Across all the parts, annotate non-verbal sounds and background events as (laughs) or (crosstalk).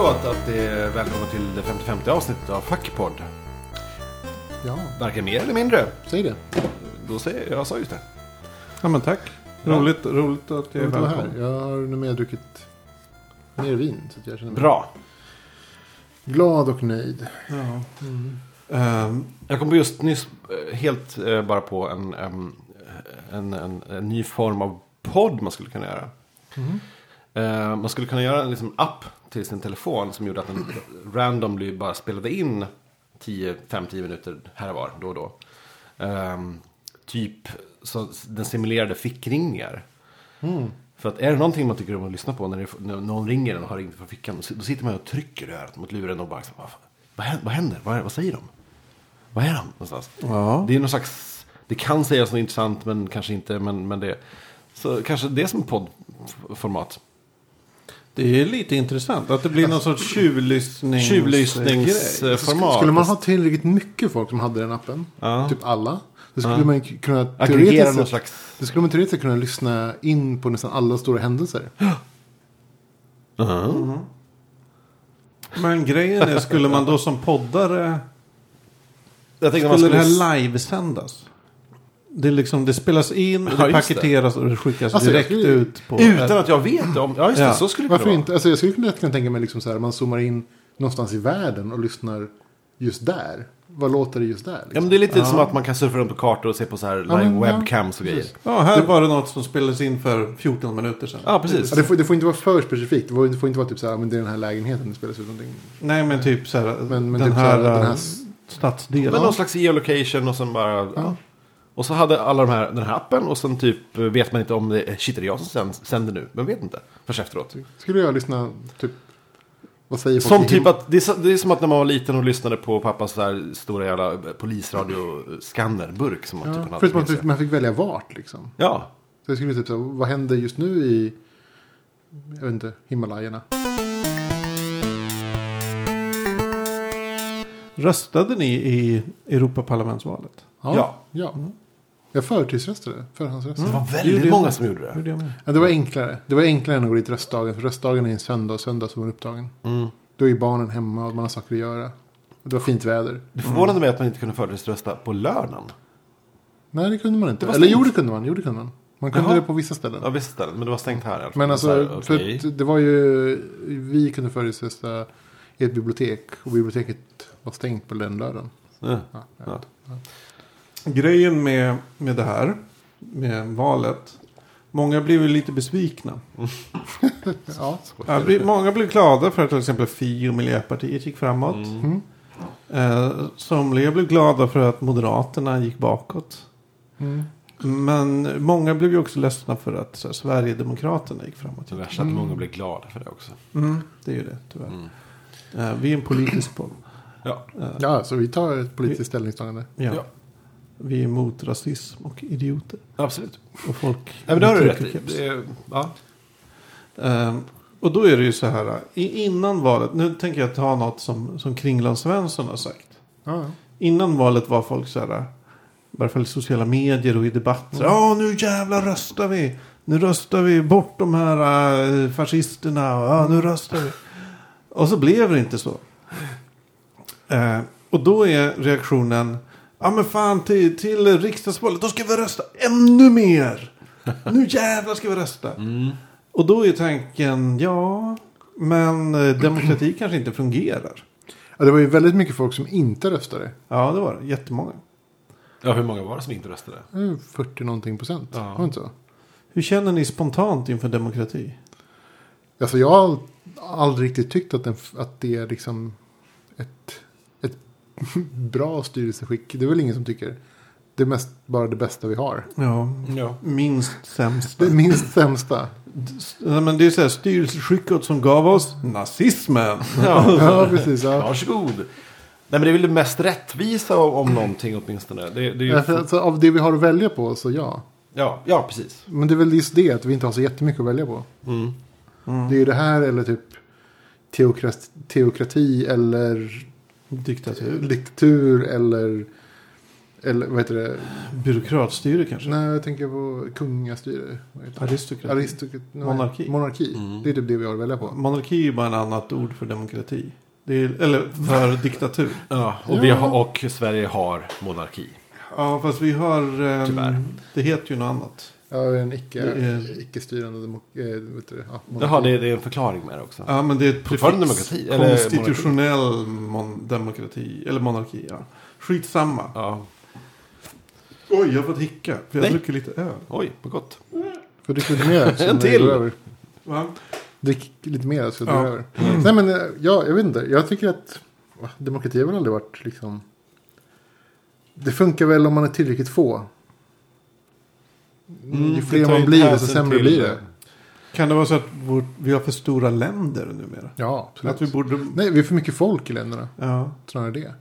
då att, att det är välkommen till det 55 avsnittet av Fackpodd. Ja, Varken mer eller mindre. säg det. Då säger jag, jag sa just det. Ja men tack. Roligt, roligt att jag är Jag här. välkommen. Jag har nu medruckit mer vin. Så att jag känner mig Bra. glad och nöjd. Ja. Mm. Ehm, Jag kom just nyss eh, helt eh, bara på en, em, en, en, en ny form av podd man skulle kunna göra. Mhm. Eh, man skulle kunna göra en liksom, app till sin telefon som gjorde att den randomly bara spelade in 5-10 minuter här och var då och då. Ehm, typ så den simulerade fickringningar. Mm. För att är det någonting man tycker om att lyssna på när, det, när någon ringer en och har ringt från fickan. Då, sitter man och trycker i örat mot luren och bara vad, vad händer? Vad, händer? Vad, vad säger de? Vad är de någonstans? ja. Det är någon slags, det kan sägas något intressant men kanske inte. Men, men det, så kanske det är som poddformat. Det är lite intressant att det blir någon sorts tjuvlyssnings... Tjuvlyssningsformat. Skulle man ha tillräckligt mycket folk som hade den appen, Ja. typ alla, då skulle Ja. man kunna Aggregera teoretiskt slags... då skulle man teoretiskt kunna lyssna in på nästan alla stora händelser. (gasps) Uh-huh. Men grejen är, skulle man då som poddare... Jag tänkte man Skulle det skulle... här livesändas? Det, liksom, det spelas in, Ja, det just det. paketeras och det skickas Alltså, direkt skulle- ut på... Utan att jag vet om... Ja, just det. Ja. Så skulle det Varför kunna inte? Alltså, jag skulle kunna kunna tänka mig liksom så här, man zoomar in någonstans i världen och lyssnar just där. Vad låter det just där? Ja, Liksom? men det är lite Ja. som att man kan surfa runt på kartor och se på så här Ja, live men, ja. webcams och grejer. Ja, här var det något som spelades in för 14 minuter sedan. Ja, precis. Ja, det, får, det får inte vara för specifikt. Det får, det får inte vara typ så här, men det är den här lägenheten det spelas ut någonting. Nej, men typ så här, Men, men den, typ här, så här, den här... äh, stadsdelen. Men någon slags geolocation och sen bara... Ja. Och så hade alla de här, den här appen och sen typ eh, vet man inte om det är, shit är det jag som sänd- sänder nu? Men vet inte. Först efteråt. Skulle jag lyssna, typ... Vad säger Som typ att, det är, det är som att när man var liten och lyssnade på pappas här stora jävla polisradio-skannerburk som man typ Ja, hade förutom att sig. typ, man fick välja vart liksom. Ja, Så jag skulle typ så vad händer just nu i... Jag vet inte, Himalajerna. Röstade ni i Europaparlamentsvalet? Ja. ja. Jag förtidsröstade, förhandsröstade. det var Det väldigt gjorde många som gjorde det. Gjorde jag med. Ja, det var enklare. Det var enklare än att gå dit röstdagen. För röstdagen är en söndag och söndag som var upptagen. Mm. Då är barnen hemma och man har saker att göra. Och det var fint väder. Det förvånade mig att man inte kunde förtidsrösta på lördagen. Nej, det kunde man inte. Det Eller jo, det kunde man. Jo, det kunde man. Man kunde Jaha. det på vissa ställen. Ja, visst ställen, men det var stängt här i alla fall. Men alltså, Så här, för okej. att det var ju... Vi kunde förtidsrösta i ett bibliotek. Och biblioteket var stängt på den lördagen. Ja. Ja, jag Ja. Grejen med, med det här, med valet. Många blev ju lite besvikna. (laughs) ja. Ja, många blev glada för att till exempel Fi och Miljöpartiet gick framåt. Mm. Mm. Eh, somliga blev glada för att Moderaterna gick bakåt. Mm. Men många blev ju också ledsna för att så här, Sverigedemokraterna gick framåt. Det värsta är att många blir glada för det också. Mm, det är ju det, tyvärr. Mm. Eh, vi är en politisk podd. Ja. Eh, Ja, så vi tar ett politiskt ställningstagande. ja. Ja. Vi är emot rasism och idioter. Absolut. Och folk... Ja, men det har du rätt i. är, ja. Ehm, och då är det ju så här. Innan valet. Nu tänker jag ta något som, som Kringland Svensson har sagt. Ja. Innan valet var folk så här. I varje fall i sociala medier och i debatter. Ja, nu jävlar röstar vi. Nu röstar vi bort de här äh, fascisterna. Ja, nu röstar vi. Och så blev det inte så. Eh, och då är reaktionen. Ja men fan till, till riksdagsvalet. Då ska vi rösta ännu mer. (laughs) Nu jävlar ska vi rösta. Mm. Och då är tanken. Ja. Men eh, demokrati (clears throat) kanske inte fungerar. Ja, det var ju väldigt mycket folk som inte röstade. Ja det var det. Jättemånga. ja, hur många var det som inte röstade? Eh, 40 någonting procent. Ja. Var det inte så? Hur känner ni spontant inför demokrati? Alltså jag har aldrig riktigt tyckt att, den, att det är liksom ett (laughs) bra styrelseskick. Det är väl ingen som tycker. Det är mest bara det bästa vi har. Ja. Ja. Minst sämsta. Det minst sämsta. Ja, men det är så här styrelseskicket som gav oss nazismen. ja. (laughs) Ja, precis. Ja. Varsågod. Nej, men det är väl det mest rättvisa om, om någonting åtminstone. Det, det är ju, Därför, alltså, av det vi har att välja på så ja. ja, ja, precis. Men det är väl just det att vi inte har så jättemycket att välja på. Mm. Det är ju det här eller typ teokrati, teokrati eller Diktatur. diktatur eller Eller vad heter det? Byråkratstyre kanske? Nej, jag tänker på kungastyre. Aristokrati. Aristokrati. Monarki. Monarki. Mm. Det är typ det vi har att välja på. Monarki är ju bara en annat ord för demokrati. Det är, eller för (laughs) diktatur. Ja, och, vi har, och Sverige har monarki. Ja, fast vi har... ehm, Tyvärr. Det heter ju något annat. Ja, en icke, icke-styrande äh, du, det? ja. Jaha, det, det är en förklaring med det också. Ja, men det är ett Fortfarande prefix. demokrati, eller Konstitutionell mon- demokrati. Eller monarki, ja. Skitsamma. Ja. Oj, jag har fått hicka. För jag Nej. dricker lite öl. Oj, vad gott. Får dricka lite mer. (laughs) En till. Va? Drick lite mer så det Ja. över. Nej men, eh, ja, jag vet inte. Jag tycker att demokrati har väl aldrig varit liksom... Det funkar väl om man är tillräckligt få. Mm, Ju fler man blir, desto sämre till- blir det. Kan det vara så att vårt, vi har för stora länder numera? Ja, absolut. Att vi borde... Nej, vi är för mycket folk i länderna. Ja. Snarare det.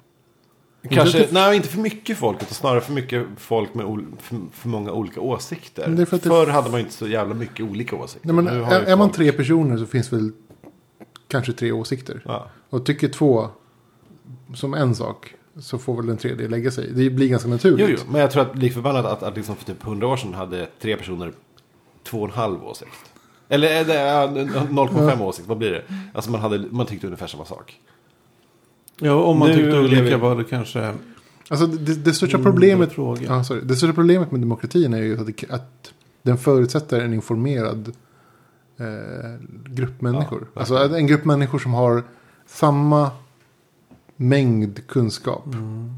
Kanske, Inte- nej inte för mycket folk, utan snarare för mycket folk med ol, för, för många olika åsikter. Men det för att det- Förr hade man ju inte så jävla mycket olika åsikter. Nej, men är, är man tre personer så finns väl kanske tre åsikter. Ja. Och tycker två som en sak så får väl den tredje lägga sig. Det blir ganska naturligt. Jo, jo, men jag tror att likförbannat att, att liksom för typ 100 år sedan hade tre personer två och en halv åsikt. Eller är det, ja, 0,5 åsikt, vad blir det? Alltså man, hade, man tyckte ungefär samma sak. ja, om man Nu tyckte olika vi- var det kanske... Alltså det, det största problemet Fråga. Ja, sorry. Det största problemet med demokratin är ju att, det, att den förutsätter en informerad eh, grupp människor. Ja, alltså en grupp människor som har samma mängd kunskap. Mm.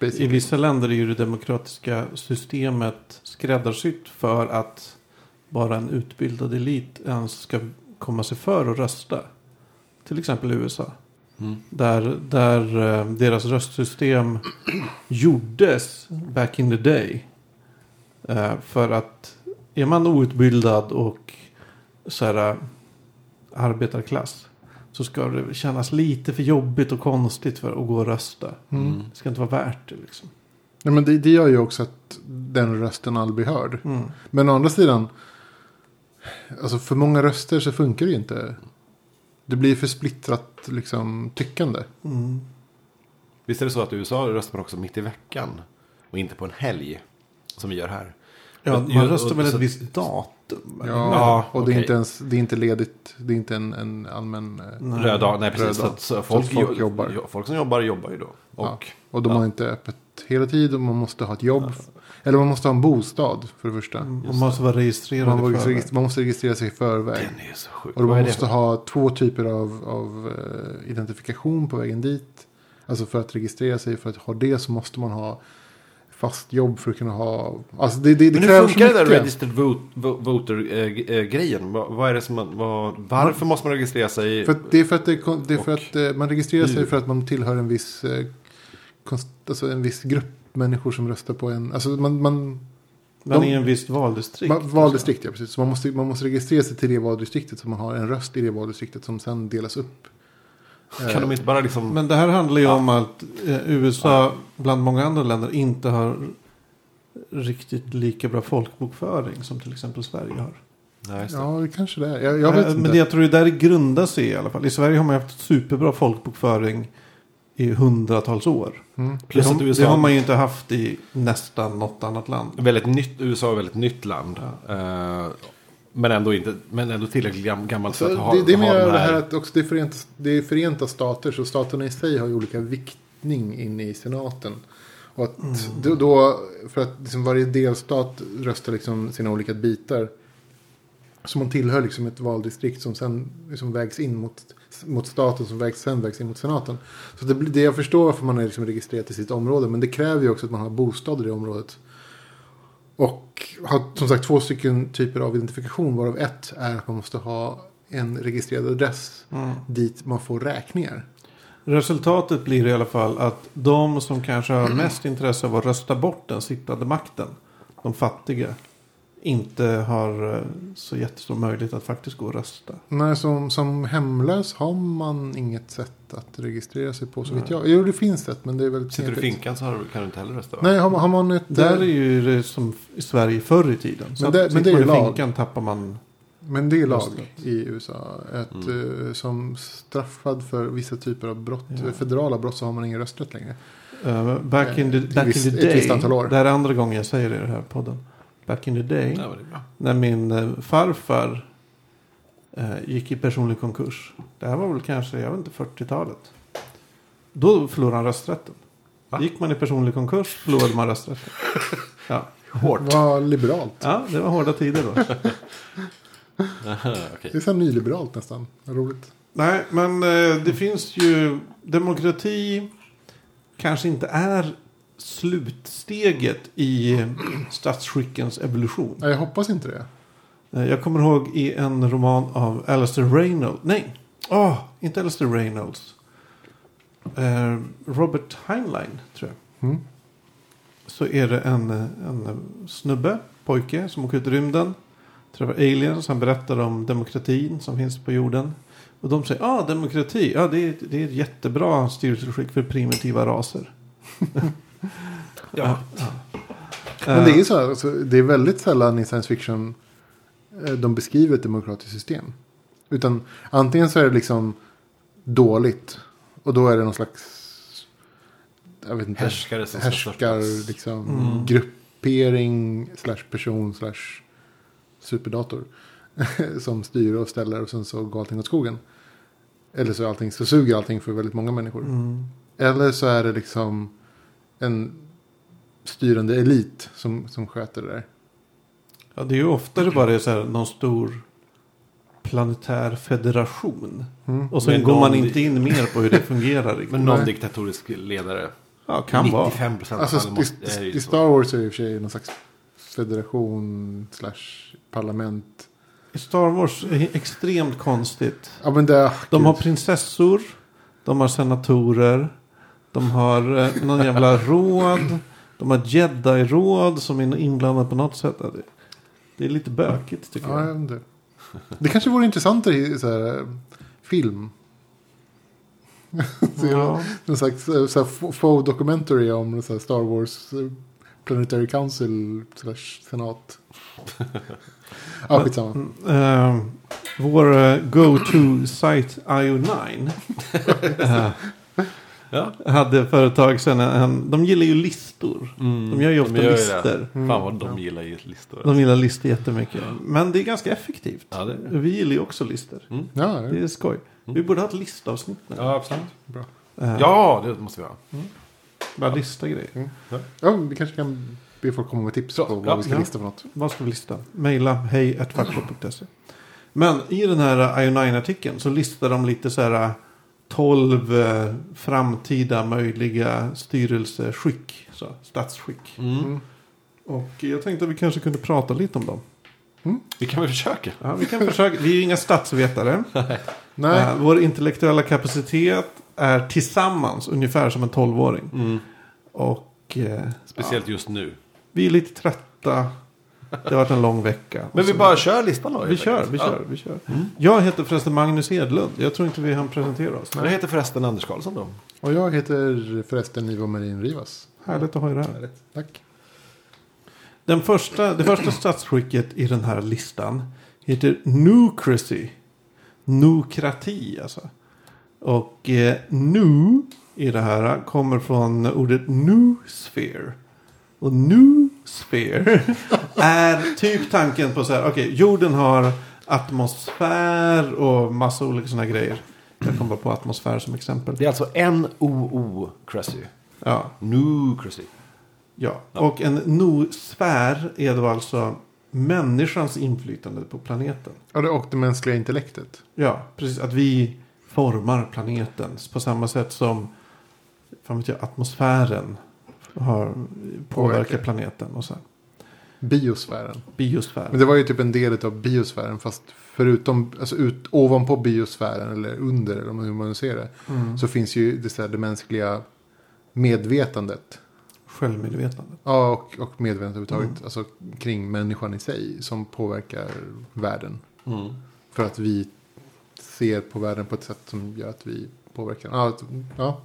I vissa länder är ju det demokratiska systemet skräddarsytt för att bara en utbildad elit ens ska komma sig för att rösta. Till exempel i USA. Mm. Där, där eh, deras röstsystem gjordes back in the day. Eh, för att är man outbildad och så här, eh, arbetarklass. Så ska det kännas lite för jobbigt och konstigt för att gå och rösta. Mm. Det ska inte vara värt det liksom. Nej, men det, det gör ju också att den rösten aldrig blir hörd. Mm. Men å andra sidan. Alltså för många röster så funkar det ju inte. Det blir för splittrat liksom, tyckande. Mm. Visst är det så att i USA röstar man också mitt i veckan? Och inte på en helg, som vi gör här. Ja, man röstar väl ett så- visst datum? Ja, Ja, och det är inte ens det är inte ledigt. Det är inte en, en allmän. eh, Nej. Röd dag, nej precis. Så, dag. att, så Så folk, att folk jo- jobbar. jo- folk som jobbar jobbar ju då. Och, Ja. Och de Ja. har inte öppet hela tiden. Man måste ha ett jobb. Eller man måste ha en bostad för det första. Mm, Man måste vara registrerad Man, man måste registrera sig i förväg. Den är så sjuk. Och man måste ha två typer av, av eh, identifikation på vägen dit. Alltså för att registrera sig, för att ha det så måste man ha fast jobb för att kunna ha... Alltså det, det, det Men hur kräver funkar det där registered vote, vo- voter-grejen? vad, vad är det som man, vad, varför måste man registrera sig? För det är för att, det, det är för att eh, man registrerar sig för att man tillhör en viss, eh, alltså en viss grupp människor som röstar på en... Alltså man, man, de- i en viss valdistrikt. man, valdistrikt, ja precis. Så man måste, man måste registrera sig till det valdistriktet så man har en röst i det valdistriktet som sen delas upp. Kan de inte bara liksom... Men det här handlar ju Ja. om att eh, USA bland många andra länder inte har riktigt lika bra folkbokföring som till exempel Sverige har. Nej, det. Ja, det kanske det är. Jag, jag vet Eh, inte. Men det, jag tror det där grundar sig i alla fall. I Sverige har man haft superbra folkbokföring i hundratals år. Mm. Plus det, att har, USA- det har man ju inte haft i nästan något annat land. Väldigt nytt, USA är ett väldigt nytt land. Eh, men, ändå inte, men ändå tillräckligt gam, gammalt för att ha, det, det är mer det här... att också det är, förenta, det är förenta stater. Så staterna i sig har ju olika viktning inne i senaten. Och att Mm. då, för att liksom varje delstat röstar liksom sina olika bitar. Så man tillhör liksom ett valdistrikt som sen liksom vägs in mot, mot staten som vägs, sen vägs in mot senaten. Så det, det jag förstår varför man är liksom registrerat i sitt område. Men det kräver ju också att man har bostad i det området. Och har som sagt två stycken typer av identifikation. Varav ett är att man måste ha en registrerad adress Mm. dit man får räkningar. Resultatet blir i alla fall att de som kanske har mest intresse av att rösta bort den sittande makten, de fattiga, inte har eh, så jättestor möjlighet att faktiskt gå och rösta. Nej, som, som hemlös har man inget sätt att registrera sig på så Nej. jag. Jo, det finns ett men det är väldigt Sitter du i finkan så har, du- kan du inte heller rösta va? Nej, har, man- har man ett... Där är eh, ju det som i Sverige förr i tiden. Så Men det- att men det är man i lag. finkan tappar man Men det är lag i USA. Ett, Mm. eh, som straffad för vissa typer av brott, Ja. federala brott så har man ingen rösträtt längre. Eh, back in the, Eh, back in the ett day. visst antal år. Det här är andra gången jag säger det i den här podden. Back in the day. Ja. När min eh, farfar eh, gick i personlig konkurs. Det här var väl kanske, jag vet inte, 40-talet. Då förlorade han rösträtten. Va? Gick man i personlig konkurs förlorade man rösträtten. (laughs) Ja. Hårt. Vad liberalt. ja, det var hårda tider då. Okej. Det är så här nyliberalt nästan. Vad roligt. Nej, men eh, det finns ju demokrati kanske inte är slutsteget i eh, statsskickens evolution. Nej, jag hoppas inte det. Eh, Jag kommer ihåg i en roman av Alistair Reynolds. Nej, Åh, inte Alistair Reynolds. Eh, Robert Heinlein, tror jag. Mm. Så är det en, en snubbe, pojke, som åker ut i rymden. Träffar aliens. Han berättar om demokratin som finns på jorden. Och de säger, ja ah, demokrati, ja det är, det är ett jättebra styrelseskick för primitiva raser. (laughs) Ja. Men det är ju så här, alltså, det är väldigt sällan i science fiction eh, de beskriver ett demokratiskt system. Utan antingen så är det liksom dåligt. Och då är det någon slags jag vet inte, Härskare som ska härskar, liksom, Mm. gruppering, slash person, slash superdator. (laughs) som styr och ställer och sen så går allting åt skogen. Eller så, är allting, så suger allting för väldigt många människor. Mm. Eller så är det liksom en styrande elit som, som sköter det där. Ja, det är ju oftare bara så här, någon stor planetär federation. Mm. Och sen Men går man inte in mer på hur det fungerar riktigt. Men någon Nej. diktatorisk ledare. Ja, kan vara. 95 procent Alltså, i, måste, i så. Star Wars är det i och för sig någon slags federation slash parlament. I Star Wars är det extremt konstigt. Ja, men det, De har prinsessor. De har senatorer. De har eh, någon jävla råd. De har jedi-råd som är inblandad på något sätt. Det, det är lite bökigt tycker Ja, jag jag. vet inte. Det kanske vore intressantare i så här, eh, film. (laughs) Så Ja. Någon slags eh, så här, faux documentary om så här, Star Wars eh, Planetary Council slash senat. ja, skitsamma. Mm, eh, vår eh, go-to-site IO9 (laughs) eh, Ja. hade för ett tag sedan en, de gillar ju listor. Mm, De gör ju ofta gör det. listor. Fan vad de gillar ju listor. De gillar listor jättemycket. Men det är ganska effektivt. Ja, det är det. Vi gillar ju också listor. Mm. Ja, Det är skoj. Vi borde ha ett listavsnitt nu. Ja, absolut. Eh, Ja, det måste vi ha. Bara lista grejer. ja, vi kanske kan be folk komma med tips på vad ja, vi ska ja. lista för något. Vad ska vi lista? Maila hej.fackpop.se Men i den här IO9-artikeln så listar de lite så här 12 eh, framtida möjliga styrelseskick. Så, statsskick. Mm. Och jag tänkte att vi kanske kunde prata lite om dem. Vi kan väl försöka. Ja, vi kan försöka. Vi är ju inga statsvetare. (laughs) Nej, Eh, vår intellektuella kapacitet är tillsammans ungefär som en 12-åring. Mm. Och eh, Speciellt just nu. vi är lite trötta. Det har varit en lång vecka. Men vi bara kör listan då. Vi kör, vi kör, vi kör. Jag heter förresten Magnus Edlund. Jag tror inte vi hann presentera oss. Jag heter förresten Anders Karlsson då. och jag heter förresten Ivo Marin Rivas. Härligt att ha er här. Tack. Den första, det första statsskicket i den här listan heter Nucracy. Nokrati alltså. Och eh, nu i det här kommer från ordet Noosphere. Och Noosphere (laughs) är typ tanken på så här. Okej, jorden har atmosfär och massa olika sådana grejer. Jag kommer bara på atmosfär som exempel. Det är alltså N-O-O Cressy. Ja, Nu Cressy. Ja, och en nosfär är då alltså människans inflytande på planeten. Ja, det- och det mänskliga intellektet. Ja, precis. Att vi formar planeten på samma sätt som fan vet jag, atmosfären har påverkat Påverkar. planeten och så. här. Biosfären. Biosfär. Men det var ju typ en del av biosfären. Fast förutom, alltså ut, ovanpå biosfären eller under, eller hur man nu ser det. Mm. Så finns ju det, så här, det mänskliga medvetandet. Självmedvetande. Ja, och, och medvetandet överhuvudtaget. Mm. Alltså kring människan i sig. Som påverkar världen. Mm. För att vi ser på världen på ett sätt som gör att vi påverkar. Ja, ja.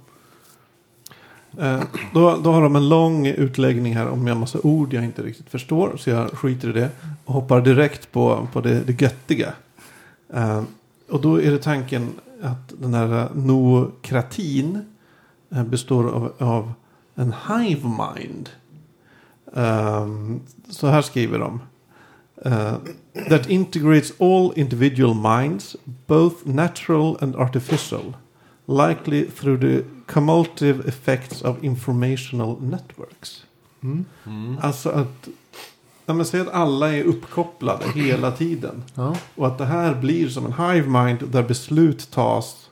Eh, då, då har de en lång utläggning här om en massa ord jag inte riktigt förstår. Så jag skiter i det. Och hoppar direkt på, på det, det göttiga. Eh, och då är det tanken att den här nookratin eh, består av, av en hive mind. Eh, så här skriver de. Uh, that integrates all individual minds, both natural and artificial, likely through the cumulative effects of informational networks. Mm. Alltså att, ja, men säg att alla är uppkopplade hela tiden. Ja. Och att det här blir som en hive mind där beslut tas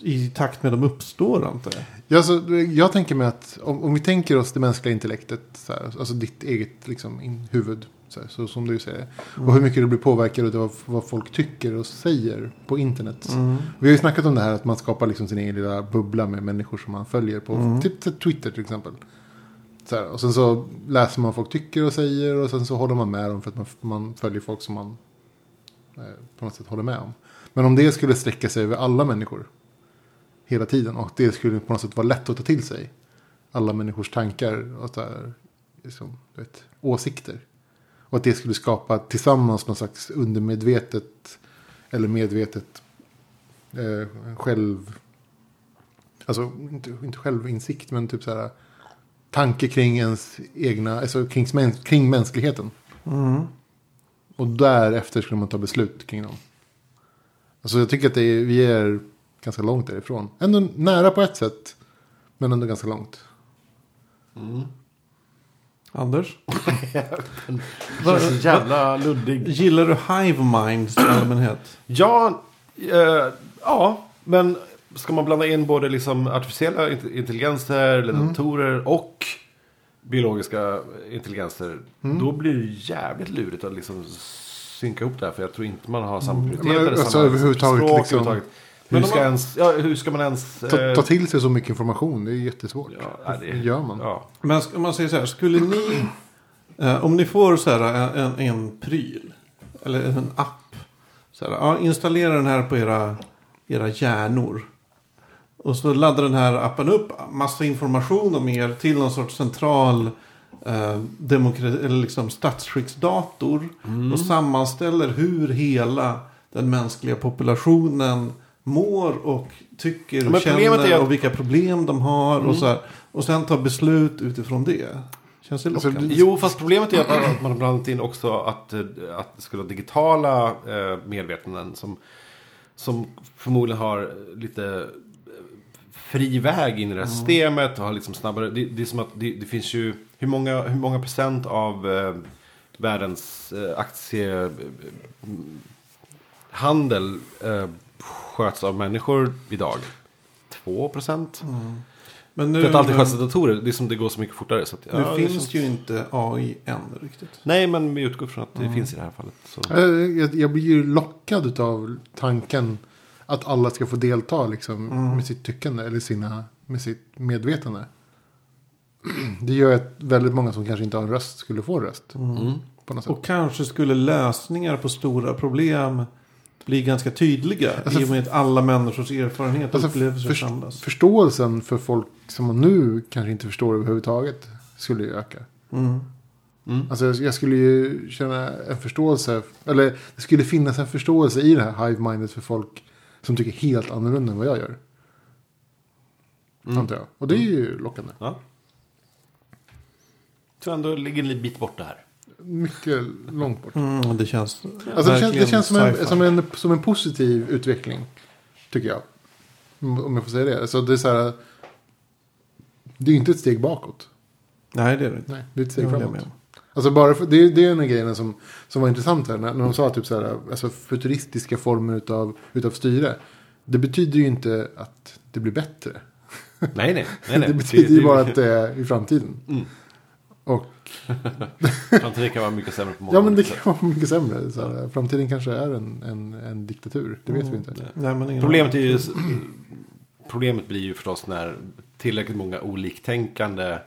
i takt med de uppstår antar jag. Ja, så, jag tänker mig att om, om vi tänker oss det mänskliga intellektet, så här, alltså ditt eget liksom, in, huvud, så, här, så som du säger. Och hur mycket du blir påverkad av vad folk tycker och säger på internet. Vi har ju snackat om det här att man skapar liksom sin egen lilla bubbla med människor som man följer på typ, typ Twitter till exempel. Så här, och sen så läser man vad folk tycker och säger och sen så håller man med dem för att man, man följer folk som man eh, på något sätt håller med om. Men om det skulle sträcka sig över alla människor hela tiden och det skulle på något sätt vara lätt att ta till sig alla människors tankar och så här, liksom, vet, åsikter. Och att det skulle skapa tillsammans någon slags undermedvetet eller medvetet eh, själv... Alltså inte, inte självinsikt men typ så här tanke kring ens egna, alltså kring, kring mänskligheten. Och därefter skulle man ta beslut kring dem. Alltså jag tycker att det är, vi är ganska långt därifrån. Ändå nära på ett sätt. Men ändå ganska långt. Anders? (laughs) Känns så jävla luddig. Gillar du hive minds i allmänhet? Ja, eh, ja, men ska man blanda in både liksom artificiella int- intelligenser, eller datorer och biologiska intelligenser. Då blir det jävligt lurigt att liksom synka ihop det här. För jag tror inte man har samma prioritet. men eller alltså samma överhuvudtaget språk liksom- överhuvudtaget. Men Hur ska, man- ens, ja, hur ska man ens... Ta, eh, ta till sig så mycket information, det är jättesvårt. ja, det, Hur gör man? Ja. Men om man säger så här, skulle ni... Eh, om ni får så här en, en, en pryl. Eller en app. Så här, ja, installera den här på era, era hjärnor. Och så laddar den här appen upp massa information om er till någon sorts central eh, demokrati, eller liksom statsskicksdator. Och sammanställer hur hela den mänskliga populationen mår och tycker och känner är att- och vilka problem de har. Och, så här, och sen ta beslut utifrån det. Känns det Alltså, lockande? Jo, fast problemet är att, att man har blandat in också att, eh, att det skulle vara digitala eh, medvetanden som, som förmodligen har lite eh, fri väg in i det här systemet och har liksom snabbare. Det, det är som att det, det finns ju hur många, hur många procent av eh, världens eh, aktiehandel eh, sköts av människor idag? 2 procent? Men nu, För att alltid sköts av datorer. Det är som det går så mycket fortare. Så att, nu ja, det finns känns- ju inte AI än riktigt. Nej, men vi utgår från att det finns i det här fallet. Så. Eh, Jag, jag blir ju lockad av tanken att alla ska få delta liksom, med sitt tyckande eller sina, med sitt medvetande. (clears throat) Det gör att väldigt många som kanske inte har en röst skulle få en röst. Mm. På något sätt. Och kanske skulle lösningar på stora problem bli ganska tydliga. Alltså, I och med att alla människors erfarenhet och Alltså, upplevelser för, samlas. förståelsen för folk som man nu kanske inte förstår överhuvudtaget skulle ju öka. Mm. Alltså jag, skulle ju känna en förståelse, eller det skulle finnas en förståelse i det här hive-mindet för folk som tycker helt annorlunda än vad jag gör. Antar jag. Och det är ju lockande. Ja. tror ändå ligger en liten bit bort det här. Mycket långt bort. Mm, det känns Alltså det känns, det känns som, en, som, en, som en positiv utveckling. Tycker jag. Om jag får säga det. Alltså det är så här. Det är inte ett steg bakåt. Nej, det är det inte. Nej, det är ett steg framåt. Alltså bara för, det, det är en av grejerna som, som var intressant här. När, när de sa typ så här, alltså futuristiska former utav, utav styre. Det betyder ju inte att det blir bättre. Nej, nej. nej, nej. (laughs) det betyder ju bara att det är i framtiden. Mm. Och (laughs) Framtiden kan vara mycket sämre på många ja, men det kan vara mycket sämre. Så här, framtiden kanske är en, en, en diktatur. Det vet vi inte. Nej, men ingen Problemet, är ju, problemet blir ju förstås när tillräckligt många oliktänkande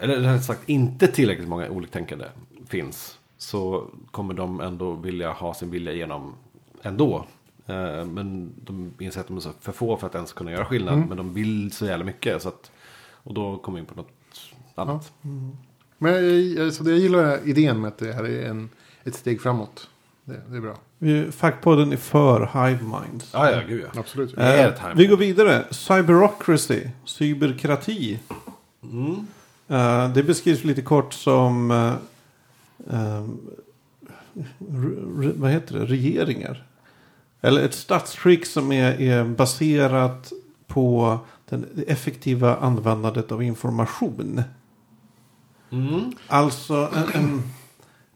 eller rätt sagt inte tillräckligt många oliktänkande finns så kommer de ändå vilja ha sin vilja igenom ändå. Eh, Men de inser att de är så för få för att ens kunna göra skillnad. Mm. Men de vill så jävla mycket. Så att, och då kommer vi in på något annat. Men jag, så det, jag gillar idén med att det här är en, ett steg framåt. Det, det är bra. Vi- Fackpodden är för Hive Minds. Ja, ja, gud ja. Absolut. Det är ett Eh, vi går vidare. Cyberocracy. Cyberkrati. Mm. Eh, det beskrivs lite kort som... eh, eh, vad heter det? Regeringar. Eller ett statsskick som är, är baserat på den, det effektiva användandet av information. Mm. Alltså en, en,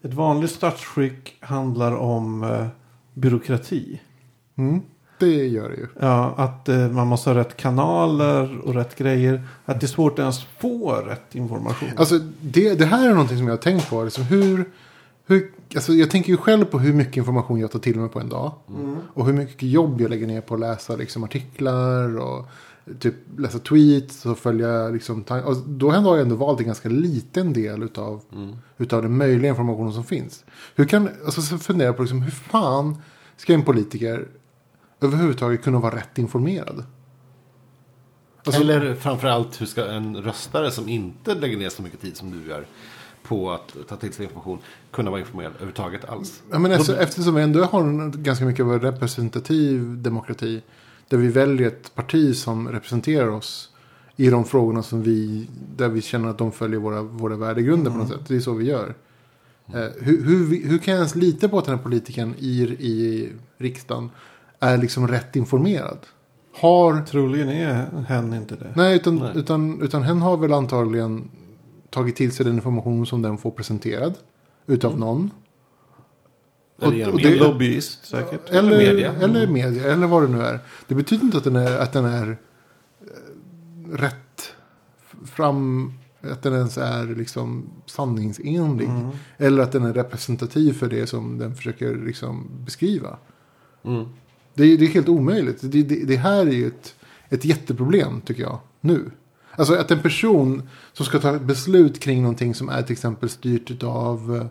ett vanligt statsskick handlar om eh, byråkrati. Mm, det gör det ju. Ja, att eh, man måste ha rätt kanaler och rätt grejer. Att det är svårt att ens få rätt information. Alltså, det, det här är någonting som jag har tänkt på. Liksom hur, hur, alltså, jag tänker ju själv på hur mycket information jag tar till mig på en dag. Och hur mycket jobb jag lägger ner på att läsa liksom, artiklar och typ läsa tweets och följa liksom, och Då har jag ändå valt en ganska liten del utav, utav den möjliga informationen som finns. Hur kan, alltså, så funderar jag på liksom, hur fan ska en politiker överhuvudtaget kunna vara rätt informerad? Alltså- Eller framförallt hur ska en röstare som inte lägger ner så mycket tid som du gör på att ta till sig information kunna vara informerad överhuvudtaget alls? Ja, men alltså, eftersom vi ändå har en, ganska mycket representativ demokrati. Där vi väljer ett parti som representerar oss. I de frågorna som vi, där vi känner att de följer våra, våra värdegrunder på något sätt. Det är så vi gör. Eh, hur, hur, hur kan jag ens lita på att den här politikern i, i riksdagen är liksom rätt informerad? Har, Troligen är hen inte det. nej, utan, Nej. Utan, utan hen har väl antagligen tagit till sig den information som den får presenterad. Utav någon. Eller Och- genom och Det en lobbyist säkert. Eller media. Eller media. Eller vad det nu är. Det betyder inte att den är, att den är eh, rätt fram. Att den ens är liksom sanningsenlig. Mm. Eller att den är representativ för det som den försöker liksom beskriva. Mm. Det, är- det är helt omöjligt. Det, det, det här är ju ett, ett jätteproblem tycker jag. Nu. Alltså att en person som ska ta beslut kring någonting som är till exempel styrt av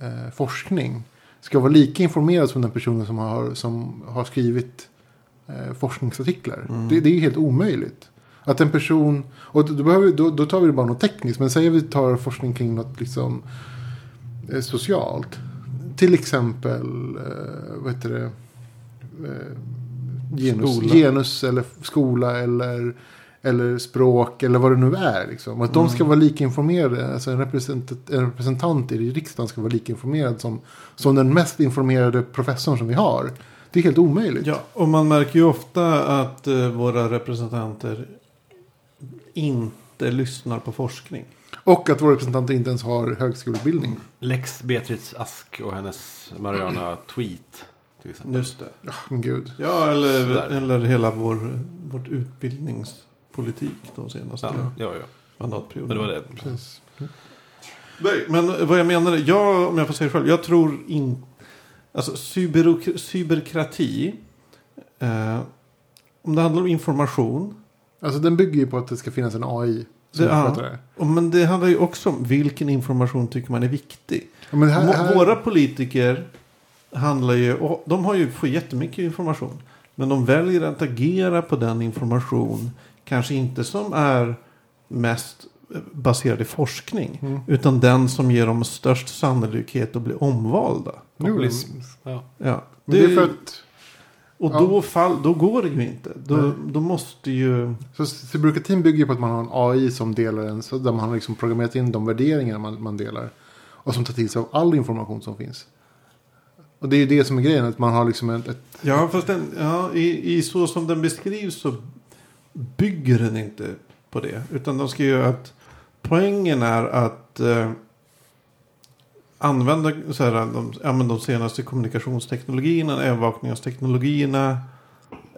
eh, forskning. Ska vara lika informerad som den personen som har, som har skrivit eh, forskningsartiklar. Mm. Det, det är ju helt omöjligt. Att en person, och då, behöver, då, då tar vi det bara något tekniskt. Men säg att vi tar forskning kring något liksom eh, socialt. Till exempel, eh, vad heter det? Eh, genus, Skola. genus eller skola eller, eller språk eller vad det nu är. Liksom. Att de ska vara lika informerade. Alltså en representant, en representant i riksdagen ska vara lika informerad som, som den mest informerade professorn som vi har. Det är helt omöjligt. Ja, och man märker ju ofta att eh, våra representanter inte lyssnar på forskning. Och att våra representanter inte ens har högskoleutbildning. Lex Beatrice Ask och hennes Mariana Tweet. Till exempel. Just det. Ja, men gud. Ja, eller, eller hela vår vårt utbildningspolitik de senaste Ja, ja, ja. Men mandatperioderna. det var det. Precis. Nej, men vad jag menar, jag, om jag får säga det själv, jag tror inte... Alltså cyberkrati, eh, om det handlar om information, Alltså den bygger ju på att det ska finnas en AI. Det- ja. det men det handlar ju också om vilken information tycker man är viktig. Ja, men här, här, Våra politiker handlar ju, och de har ju får jättemycket information. Men de väljer att agera på den information, kanske inte som är mest baserad i forskning. Mm. Utan den som ger dem störst sannolikhet att bli omvalda. Populism. Ja. Ja. Men det är för att och ja. då, fall, då går det ju inte. Då, Nej. då måste ju... Så cyberokratin bygger ju på att man har en AI som delar en, så där man har liksom programmerat in de värderingar man, man delar. Och som tar till sig av all information som finns. Och det är ju det som är grejen, att man har liksom ett, ett Ja, fast den, ja, i, i så som den beskrivs så bygger den inte på det. Utan de ska ju att poängen är att eh, använda så här, de, ja, men de senaste kommunikationsteknologierna, övervakningsteknologierna.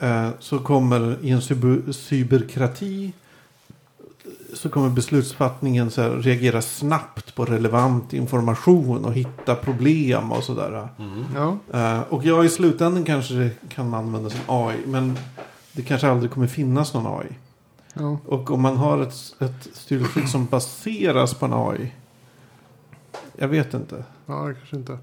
Eh, så kommer i en cyber, cyberkrati så kommer beslutsfattningen så här, reagera snabbt på relevant information och hitta problem och sådär. Mm. ja, Eh, och ja, i slutändan kanske det kan användas en AI. Men det kanske aldrig kommer finnas någon AI. ja. Och om man har ett, ett styrelseskick som baseras på en AI. Jag vet inte. Ja, kanske inte.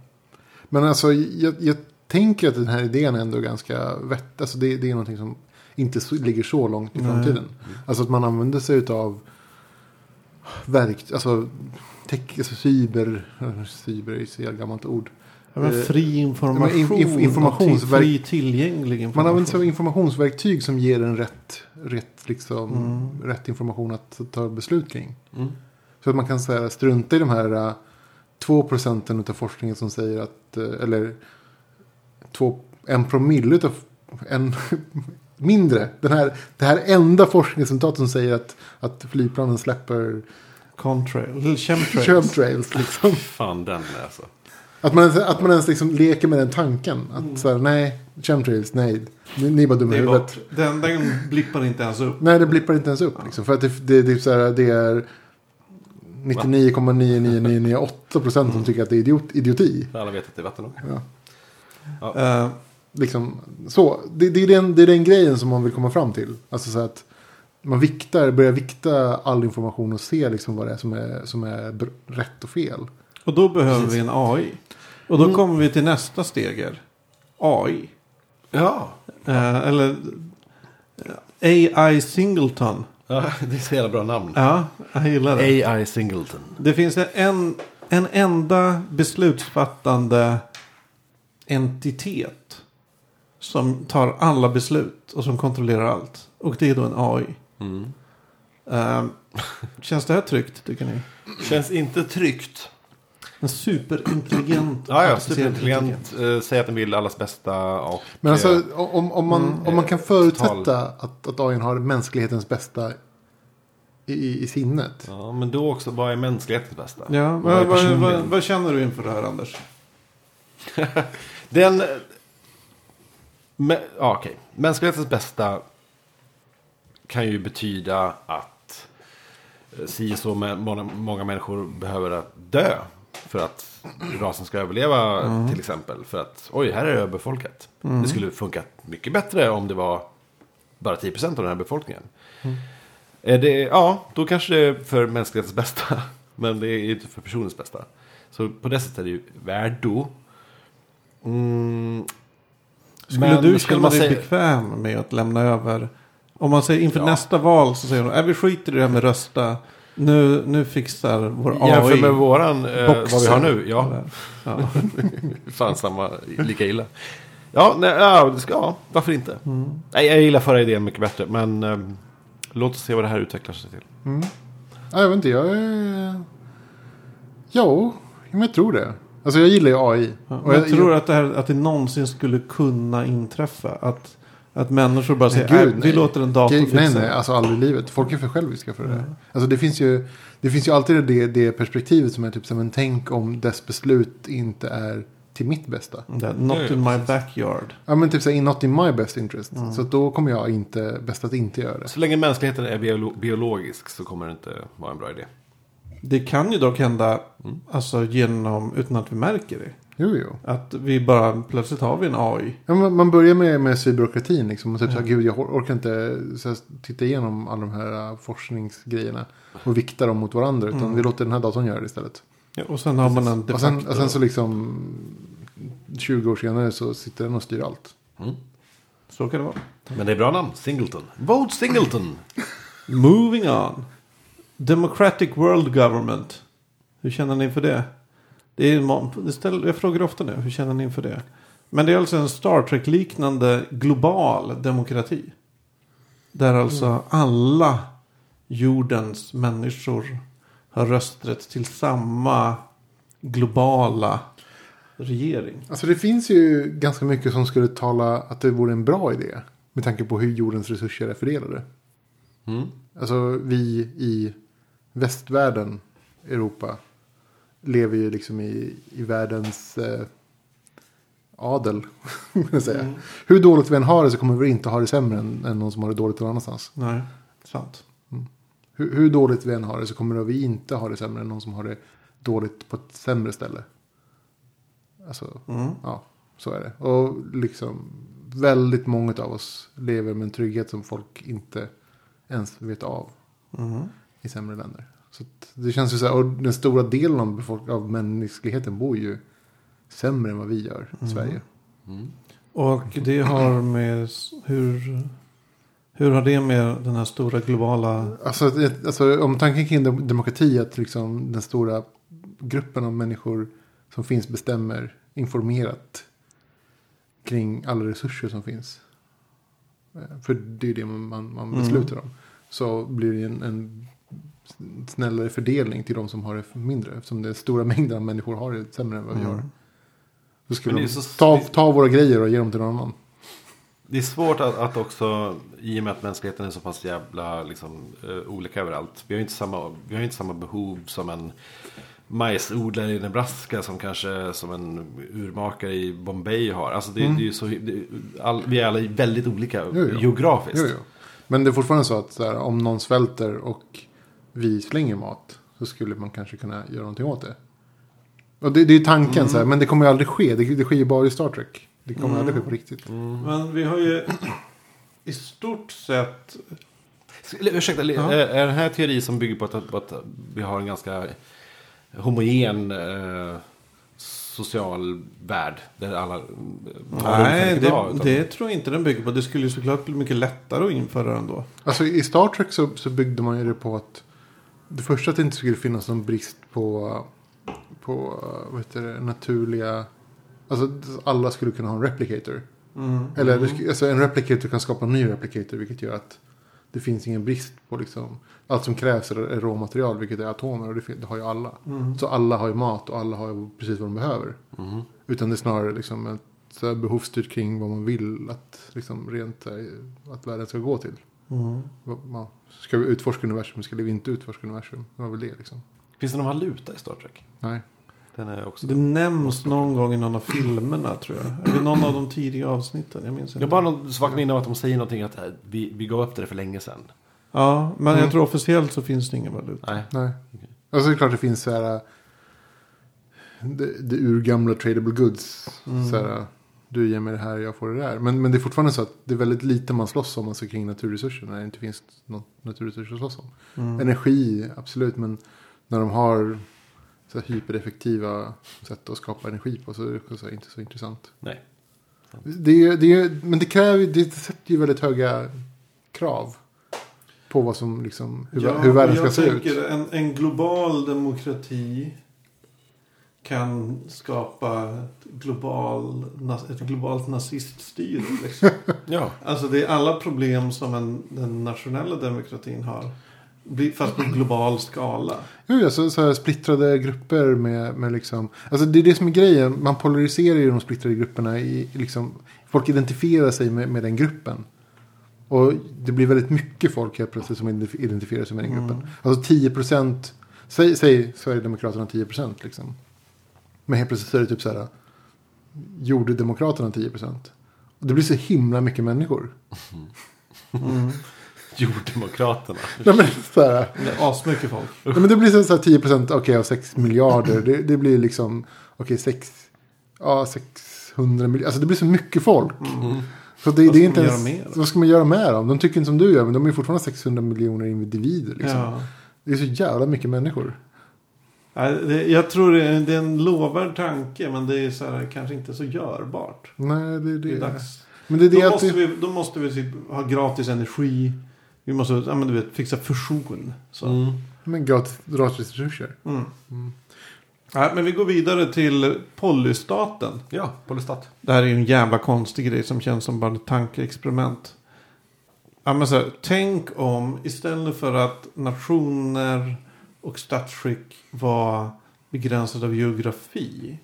Men alltså, jag, jag tänker att den här idén är ändå ganska vett. Alltså det, det är någonting som inte så, ligger så långt i Nej. framtiden. Alltså att man använder sig av verk, alltså, tech, alltså cyber, cyber är jävla gammalt ord. Men Eh, fri information. men inf- informationsverk- Fri tillgänglig information. Man använder sig av informationsverktyg som ger en rätt, rätt, liksom, Mm. rätt information att ta beslut kring. Mm. Så att man kan säga, strunta i de här uh, 2 procenten av forskningen som säger att, eh, eller två, en promille utav, en (laughs) mindre. Den här, det här enda forskningsresultatet som säger att, att flygplanen släpper Contrail. Eller chemtrails. (laughs) chemtrails. Liksom. Fan den alltså. Att man, att man ens liksom leker med den tanken. Att Mm. så här, nej, chemtrails, nej. Ni, ni är bara dumma i huvudet. Den, den blippar inte ens upp. Nej, det blippar inte ens upp. Liksom, för att det, det, det, är så här, det är 99,99998 procent som tycker att det är idiot, idioti. Alla vet att det är vattenåka. Ja. Eh, Liksom, så, det, det, är den, det är den grejen som man vill komma fram till. Alltså så att man viktar, börjar vikta all information och se liksom vad det är som är, som är rätt och fel. Och då behöver vi en AI. Och då kommer vi till nästa steg. AI. Ja. Eh, eller eh, AI Singleton. ja, (laughs) det är så jävla bra namn. Ja, jag gillar det. AI Singleton. Det finns en, en enda beslutsfattande entitet. Som tar alla beslut och som kontrollerar allt. Och det är då en AI. Mm. Eh, känns det här tryggt tycker ni? Känns inte tryggt. En superintelligent. Ja, ja, superintelligent. Eh, säger att den vill allas bästa och... Men eh, alltså om, om, man, Mm. om man kan förutsätta att, att AI har mänsklighetens bästa i, i, sinnet. Ja, men då också, vad är mänsklighetens bästa? Ja, Vad vad, vad, vad, vad känner du inför det här Anders? (laughs) Den... Men, ja, okej. Mänsklighetens bästa kan ju betyda att eh, si så med många, många människor behöver dö. För att rasen ska överleva till exempel. För att oj, här är det överbefolkat. Det skulle funka mycket bättre om det var bara 10% av den här befolkningen. Är det, ja, då kanske det är för mänsklighetens bästa. (laughs) Men det är inte för personens bästa. Så på det sättet är det ju värdo. Mm, Skulle men du skulle känna man dig säga- bekväm med att lämna över? Om man säger inför Ja. nästa val så säger de, äh, vi skiter i det här med rösta. Nu, nu fixar vår AI. Jämför med våran, eh, vad vi har nu. Ja, Ja. (laughs) fan samma, lika illa. Ja, nej, ja, det ska, ja varför inte? Mm. Nej, jag gillar förra idén mycket bättre. Men eh, låt oss se vad det här utvecklar sig till. Ja, jag vet inte, jag är... Jo, jag tror det. Alltså jag gillar ju AI. Ja, Och men jag tror att det, här, att det någonsin skulle kunna inträffa. Att, att människor bara säger, gud, "Nej, vi nej. låter en dator fixa nej, det." nej, alltså aldrig i livet. Folk är för själviska för det. Alltså det finns ju, det finns ju alltid det, det perspektivet som är typ som en tänk om dess beslut inte är till mitt bästa. Det, Not in my backyard. Ja men typ såhär, not in my best interest. Så att då kommer jag inte, bäst att inte göra det. Så länge mänskligheten är biolo- biologisk så kommer det inte vara en bra idé. Det kan ju dock hända Mm. alltså, genom, utan att vi märker det. Jo, jo. Att vi bara plötsligt har vi en AI. Ja, man, man börjar med, med cyberokratin liksom. Och typ såhär, gud jag or- orkar inte så här, titta igenom alla de här uh, forskningsgrejerna. Och vikta dem mot varandra. Utan vi låter den här datorn göra det istället. Ja, och sen har man en de Och sen, och sen så liksom 20 år senare så sitter den och styr allt. Så kan det vara. Men det är bra namn, Singleton. Vote Singleton! Moving on. Democratic World Government. Hur känner ni inför det? Det är, ställer, jag frågar ofta nu. Hur känner ni inför det? Men det är alltså en Star Trek-liknande global demokrati. Där alltså alla jordens människor har rösträtt till samma globala regering. Alltså det finns ju ganska mycket som skulle tala att det vore en bra idé. Med tanke på hur jordens resurser är fördelade. Mm. Alltså vi i västvärlden, Europa, lever ju liksom i, i världens eh, adel. (laughs) säga. Mm. Hur dåligt vi än har det så kommer vi inte ha det sämre än, än någon som har det dåligt någon annanstans. Nej, sant. Hur, hur dåligt vi än har det så kommer vi inte ha det sämre än någon som har det dåligt på ett sämre ställe. Alltså, Mm. ja, så är det. Och liksom väldigt många av oss lever med en trygghet som folk inte ens vet av Mm. i sämre länder. Så att det känns ju så här, och den stora delen av, befolk- av mänskligheten bor ju sämre än vad vi gör i Mm. Sverige. Och det har med hur, hur har det med den här stora globala... Alltså, alltså om tanken kring dem- demokrati att liksom den stora gruppen av människor som finns bestämmer informerat kring alla resurser som finns. Eh, För det är det man, man, man beslutar om. Så blir det en, en snällare fördelning till de som har det mindre. Eftersom den stora (laughs) mängden av människor har det sämre än vad vi har. Då skulle det de är så- ta, ta våra grejer och ge dem till någon annan. Det är svårt att, att också, i och med att mänskligheten är så pass jävla liksom, eh, olika överallt. Vi har ju inte samma, vi har inte samma behov som en majsodlare i Nebraska som kanske som en urmakare i Bombay har. Alltså det, det är ju så, det, all, vi är alla väldigt olika Jo, jo. geografiskt. Jo, jo. Men det är fortfarande så att så här, om någon svälter och vi slänger mat så skulle man kanske kunna göra någonting åt det. Och det, det är tanken så här, men det kommer ju aldrig ske. Det, det sker ju bara i Star Trek. Det kommer aldrig ske på riktigt. Men vi har ju i stort sett... Ursäkta, Ja. är, den här teori som bygger på att, på att vi har en ganska homogen eh, social värld? Där alla har Nej, det, idag, utan- det tror jag inte den bygger på. Det skulle ju såklart bli mycket lättare att införa den då. Alltså i Star Trek så, så byggde man ju det på att det första att det inte skulle finnas någon brist på, på vad heter det, naturliga... Alltså alla skulle kunna ha en replicator. Eller det sk- alltså, en replicator kan skapa en ny replicator vilket gör att det finns ingen brist på liksom, allt som krävs är, råmaterial vilket är atomer och det, det har ju alla. Så alla har ju mat och alla har ju precis vad de behöver. Utan det är snarare liksom ett så behovsstyrt kring vad man vill att, liksom, rent, eh, att världen ska gå till. Vad- ja, Ska vi utforska universum? Ska vi inte utforska universum? Det var väl det liksom. Finns det någon valuta i Star Trek? Nej. Den är också... Det nämns någon gång i någon av filmerna tror jag. Eller någon av de tidiga avsnitten. Jag minns Jag inte. har bara någon svagt minne av att de säger någonting att eh, vi, vi gav upp det för länge sedan. Ja, men Mm. jag tror officiellt så finns det ingen valuta. Nej. Nej. Alltså det är klart det finns så här. äh, Det, det urgamla tradable goods. Så här, äh, du ger mig det här, jag får det där. Men, men det är fortfarande så att det är väldigt lite man slåss om alltså kring naturresurser. När det inte finns någon naturresurser att slåss om. Mm. Energi, absolut. Men när de har så här hypereffektiva sätt att skapa energi på så är det så här inte så intressant. Nej. Det, det, är- men det kräver det sätter ju väldigt höga krav. På vad som liksom, hur, Ja, hur världen ska jag se ut. tänker En, en global demokrati kan skapa ett, global, ett globalt naziststyre. Liksom. (laughs) Ja. alltså det är alla problem som en, den nationella demokratin har. Fast på global skala. Jo, alltså, så här splittrade grupper med, med liksom. Alltså det är det som är grejen. Man polariserar ju de splittrade grupperna i liksom. Folk identifierar sig med, med den gruppen. Och det blir väldigt mycket folk helt plötsligt som identif- identifierar sig med den gruppen. Alltså 10 procent. Säg, säg Sverigedemokraterna 10 procent liksom. Men helt plötsligt är det typ så här. Jordemokraterna 10 procent. Det blir så himla mycket människor. (laughs) Jordemokraterna. Nej, men, så här, Det är asmycket folk. Ja, men det blir så här 10 procent okej, av 6 miljarder. Det, det blir liksom okej, 6, ja, 600 miljoner. Alltså det blir så mycket folk. Så det, Vad det är inte ens? Vad ska man göra med dem? De tycker inte som du gör, men de är fortfarande 600 miljoner individer. Liksom. Ja. Det är så jävla mycket människor. Det, jag tror det är, det är en lovvärd tanke men det är så här, kanske inte så görbart. Nej, det, Det är det, dags. Men det är det Då måste, det, vi, då måste vi typ ha gratis energi. Vi måste ja, men du vet, fixa fusion. Så. Mm. men gratis gratis resurser. Mm. Nej, men vi går vidare till polystaten. Ja, polystat. Det här är ju en jävla konstig grej som känns som bara ett tankeexperiment. Ja, men så här, tänk om istället för att nationer och statsskick var begränsade av geografi.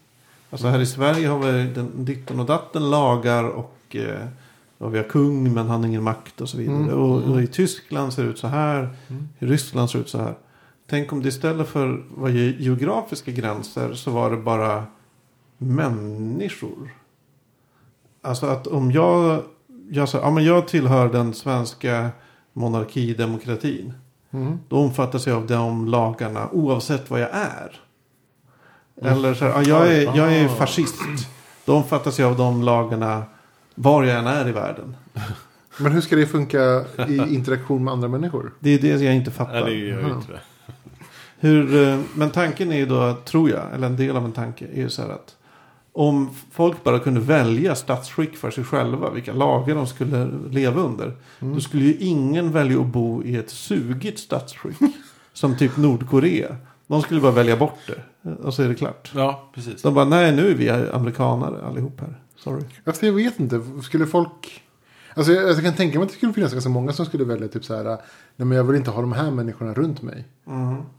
Alltså här i Sverige har vi den ditten och datten lagar och eh, ja, vi har kung men han har ingen makt och så vidare. Mm. Och, och i Tyskland ser det ut så här. Mm. I Ryssland ser det ut så här. Tänk om det istället för var ge- geografiska gränser så var det bara människor. Alltså att om jag, jag, sa, ja, men jag tillhör den svenska monarkidemokratin. Mm. Då omfattas jag av de lagarna oavsett vad jag är. Eller så här, ja, jag, är, jag är fascist. Då omfattas jag av de lagarna var jag än är i världen. (laughs) Men hur ska det funka i interaktion med andra människor? Det är det jag inte fattar. Nej, det gör Jaha. inte. Hur, eh, men tanken är ju då, tror jag, eller en del av en tanke är ju så här att Om folk bara kunde välja statsskick för sig själva, vilka lagar de skulle leva under. Då skulle ju ingen välja att bo i ett sugigt statsskick. (laughs) som typ Nordkorea. De skulle bara välja bort det. Och så är det klart. Ja, precis. De bara, nej nu är vi amerikanare allihop här. Sorry. Alltså, jag vet inte, skulle folk... Alltså jag, jag kan tänka mig att det skulle finnas ganska många som skulle välja typ så här, nej men jag vill inte ha de här människorna runt mig.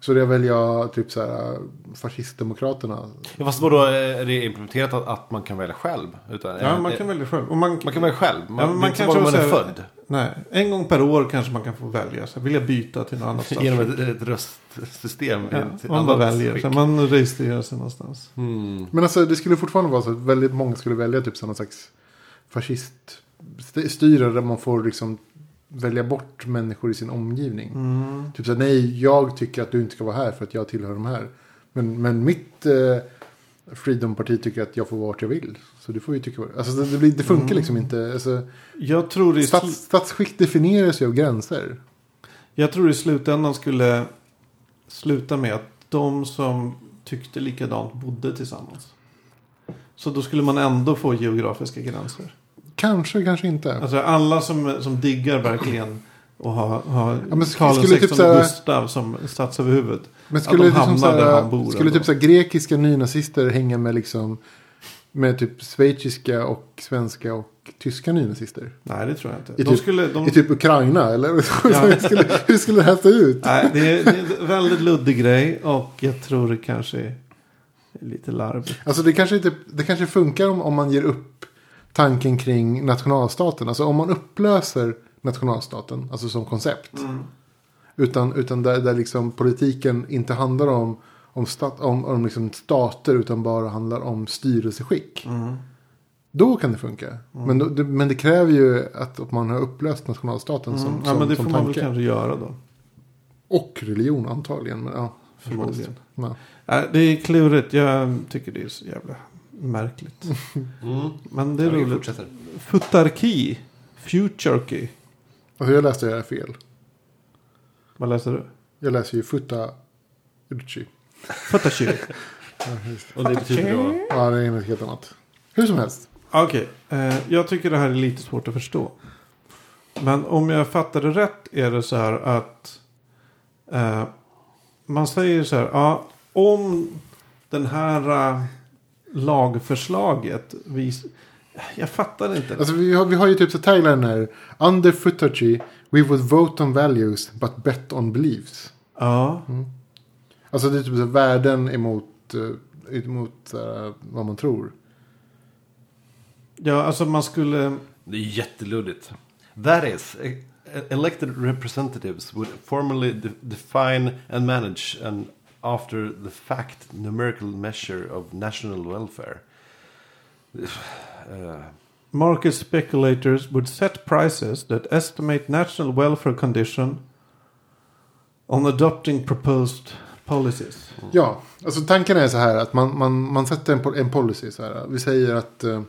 Så jag väljer typ så här fascistdemokraterna. Ja, fast vadå, är det implementerat att, att man kan välja själv? Utan, Ja, man kan välja själv. Och man, man kan välja själv. Man, Ja, det man bara man är född. Nej, en gång per år kanske man kan få välja. Så vill jag byta till något annat (laughs) statsskick. Genom ett, ett röstsystem. Ja, Ett man bara väljer. Så man registrerar sig någonstans. Mm. Men alltså det skulle fortfarande vara så att väldigt många skulle välja typ så någon slags fasciststyre där man får liksom välja bort människor i sin omgivning. Typ så här, nej, jag tycker att du inte ska vara här för att jag tillhör de här. Men, men mitt eh, Freedom-parti tycker att jag får vara vart jag vill. Så du får ju tycka vad Alltså det, det, blir, det funkar liksom inte. Alltså, Jag tror, sl- stats, statsskick definieras ju av gränser. jag tror i slutändan skulle sluta med att de som tyckte likadant bodde tillsammans. Så då skulle man ändå få geografiska gränser. Kanske, kanske inte. Alltså alla som, som diggar verkligen och har, har Ja, men Karl skulle typ så här- Gustav som statsöverhuvud. Men Att skulle, de liksom hamnar där han bor skulle typ såhär, grekiska nynazister hänga med liksom med typ schweiziska och svenska och tyska nynazister? Nej, det tror jag inte. I de typ- skulle, de, I typ Ukraina eller? Ja. (laughs) hur, skulle, hur skulle det här se ut? Nej, det är, det är en väldigt luddig grej och jag tror det kanske är lite larvigt. Alltså det kanske, inte, det kanske funkar om, om man ger upp tanken kring nationalstaten. Alltså om man upplöser nationalstaten, alltså som koncept. Utan, utan där, där liksom politiken inte handlar om, om, stat, om, om liksom stater utan bara handlar om styrelseskick. Då kan det funka. Men, då, det, men det kräver ju att man har upplöst nationalstaten som, Mm. Ja, men det får man väl tanke. kanske göra då. Och religion antagligen. Men, ja, Förmodligen. Ja. Nej, det är klurigt. Jag tycker det är så jävla märkligt. (laughs) Mm. Men det är Ja, roligt. Futarki. Futurky. Alltså jag läste det här fel. Vad läser du? Jag läser ju Futta Urchi. Futarky. (laughs) Och det betyder då? Ja, det är något helt annat. Hur som helst. Okej, eh, jag tycker det här är lite svårt att förstå. Men om jag fattar det rätt är det så här att eh, man säger så här, ja, om den här eh, lagförslaget vis, jag fattar inte. Alltså vi har, vi har ju typ så tagline här. Under Futachi, we would vote on values but bet on beliefs. ja, Alltså det är typ så värden emot, eh, emot eh, vad man tror. ja, alltså man skulle, Det är jätteluddigt. That is, e- elected representatives would formally de- define and manage an after the fact numerical measure of national welfare. (sighs) Eh, market speculators would set prices that estimate national welfare condition on adopting proposed policies. Ja, alltså tanken är så här att man, man, man sätter en, en policy så här. Vi säger att, eh,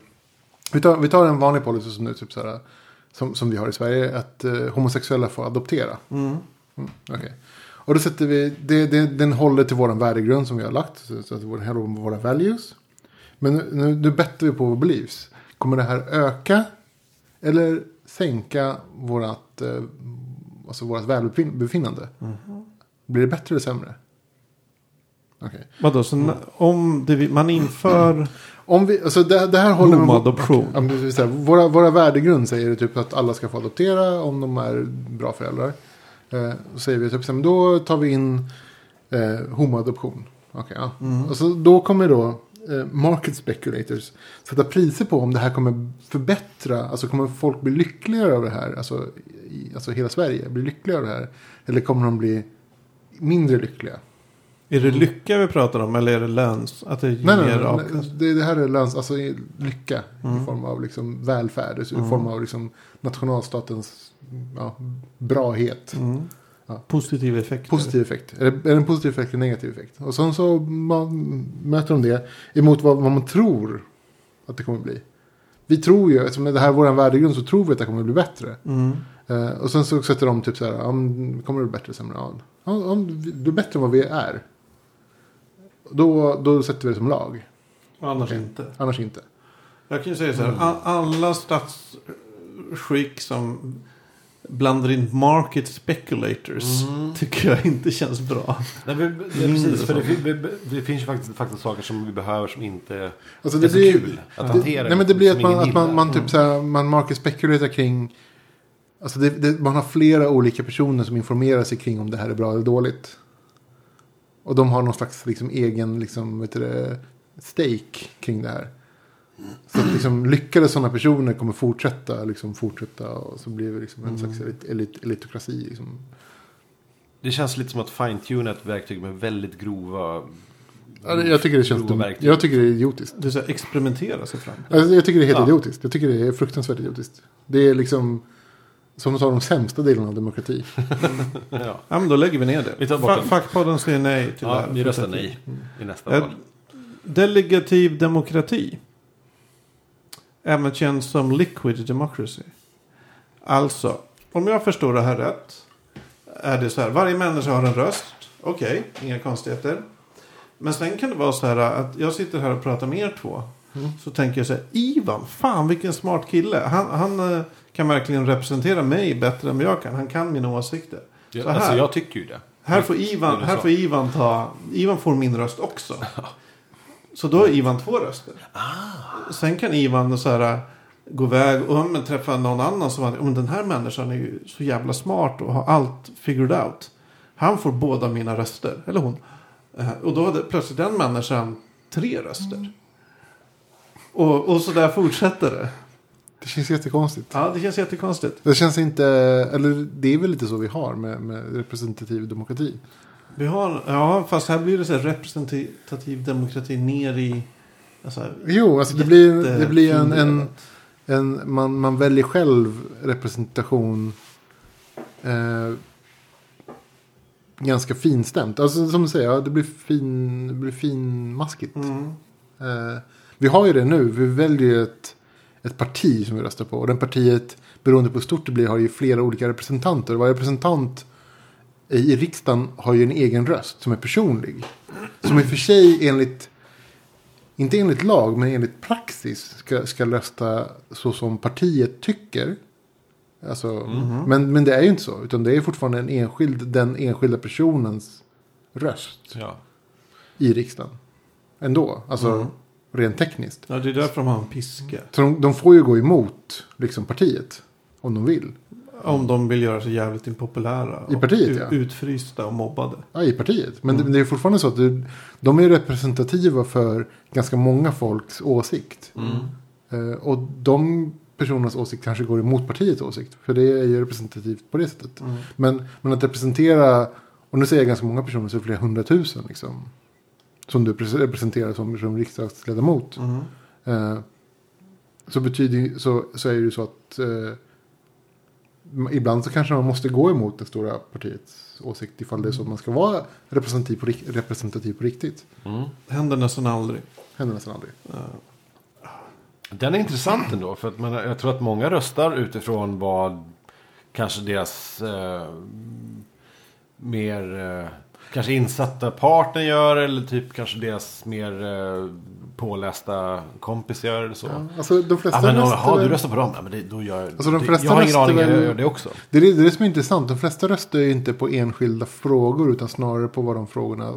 vi, tar, vi tar en vanlig policy som nu typ så här. Som, som vi har i Sverige, att eh, homosexuella får adoptera. Mm, okej. Och då sätter vi, det, det, den håller till våran värdegrund som vi har lagt. Så, så att håller med våra values. Men nu, nu, bettar vi på våra beliefs. Kommer det här öka eller sänka vårat, eh, alltså vårat välbefinnande? Blir det bättre eller sämre? Okej. Vadå, så n- om det, man inför (clears throat) Om vi, alltså det, det här håller det vill säga, våra, våra värdegrund säger typ att alla ska få adoptera om de är bra föräldrar. Eh, då säger vi typ så här, då tar vi in eh, homoadoption. Okej, ja. Och så då kommer då eh, market speculators sätta priser på om det här kommer förbättra, alltså kommer folk bli lyckligare av det här, alltså, i, alltså hela Sverige blir lyckligare av det här. Eller kommer de bli mindre lyckliga? Är det lycka vi pratar om eller är det löns? Att det Nej, nej, nej, nej. Det, det här är löns, alltså lycka i form av liksom välfärd. alltså I form av liksom nationalstatens ja, brahet. Mm. Ja. Positiv effekt. Positiv effekt. Är det, är det en positiv effekt eller negativ effekt? Och sen så man, möter de det emot vad, vad man tror att det kommer bli. Vi tror ju, eftersom det här är vår värdegrund så tror vi att det kommer bli bättre. Mm. Eh, och sen så sätter de typ så här, men kommer det bli bättre sämre? Ja, om det är bättre än vad vi är. Då, då sätter vi det som lag. Annars Okej. inte. Annars inte. Jag kan ju säga så här. a- Alla statsskick som blandar in market speculators. Mm. Tycker jag inte känns bra. Nej, vi, det, är precis, för det, det, det finns ju faktiskt, faktiskt saker som vi behöver som inte Alltså är det så blir, kul att det, hantera. nej men det blir att man, att man, man typ så här, man market speculatar kring. Alltså det, det, man har flera olika personer som informerar sig kring om det här är bra eller dåligt. Och de har någon slags liksom, egen liksom, vet du det, stake kring det här. Så att liksom, lyckade sådana personer kommer fortsätta, liksom, fortsätta och så blir det liksom en slags elit, elit, elitokrati. Liksom. Det känns lite som att fine-tuna ett verktyg med väldigt grova... Ja, Jag tycker det känns dumt. verktyg. Jag tycker det är idiotiskt. Det är så här, experimentera sig fram. Alltså, jag tycker det är helt Ja. idiotiskt. Jag tycker det är fruktansvärt idiotiskt. Det är liksom som att ta de sämsta delarna av demokrati. (laughs) Ja, Ja, men då lägger vi ner det. Vi tar bort Fa- den. Fackpodden säger nej till det ja här. vi röstar nej i nästa Eh, val. Delegativ demokrati. Även känd som liquid democracy. Alltså, om jag förstår det här rätt. Är det så här, varje människa har en röst. Okej, inga konstigheter. Men sen kan det vara så här att jag sitter här och pratar med er två. Så tänker jag så här, Ivan, fan vilken smart kille. Han, han eh, kan verkligen representera mig bättre än jag kan. Han kan mina åsikter. Ja, så här. alltså jag tycker ju det. Här får Ivan, här får Ivan ta... Ivan får min röst också. (laughs) Så då har Ivan två röster. Ah. Sen kan Ivan så här, gå iväg och men, träffa någon annan som att den här människan är ju så jävla smart och har allt figured out. Han får båda mina röster. Eller hon. Eh, Och då hade plötsligt den människan tre röster. Och, och så där fortsätter det. Det känns jättekonstigt. Ja, det känns jättekonstigt. Det känns inte, eller det är väl lite så vi har med, med representativ demokrati. Vi har, ja, fast här blir det så här representativ demokrati ner i... Alltså, Jo, alltså det blir, det blir en, en, en man, man väljer själv representation eh, ganska finstämt. Alltså som du säger, det blir, fin, det blir finmaskigt. Mm. Eh, vi har ju det nu, vi väljer ett, ett parti som vi röstar på. Och den partiet, beroende på hur stort det blir, har ju flera olika representanter. Varje representant i, riksdagen har ju en egen röst som är personlig. Som i och för sig enligt, inte enligt lag, men enligt praxis ska, ska rösta så som partiet tycker. Alltså, men, men det är ju inte så, utan det är fortfarande en enskild, den enskilda personens röst Ja. i riksdagen. Ändå, alltså Mm. rent tekniskt. Ja, det är därför de har en piska. Så de, de får ju gå emot liksom, partiet. Om de vill. Om de vill göra sig jävligt impopulära. I partiet, ja. Utfrysta och mobbade. Ja, i partiet. Men det, det är fortfarande så att det, de är representativa för ganska många folks åsikt. Mm. Eh, och de personernas åsikt kanske går emot partiets åsikt. För det är ju representativt på det sättet. Mm. Men, men att representera, och nu säger jag ganska många personer, så flera hundratusen liksom. Som du pres- representerar som, som riksdagsledamot. Mm. Eh, så betyder så, så är det ju så att eh, ibland så kanske man måste gå emot det stora partiets åsikt ifall det är så att man ska vara representativ på, representativ på riktigt. Mm. Händer nästan aldrig. Händer nästan aldrig. Den är intressant ändå. För att man, jag tror att många röstar utifrån vad kanske deras eh, mer eh, kanske insatta partner gör. Eller typ kanske deras mer eh, pålästa kompis gör. Eller så. Ja, alltså de flesta Ja, men röstar jaha, du röstar på dem? Ja, men det, då gör, Alltså, de det, flesta jag har ingen aning, jag gör det också. Det är det, som är intressant. De flesta röstar ju inte på enskilda frågor utan snarare på vad de frågorna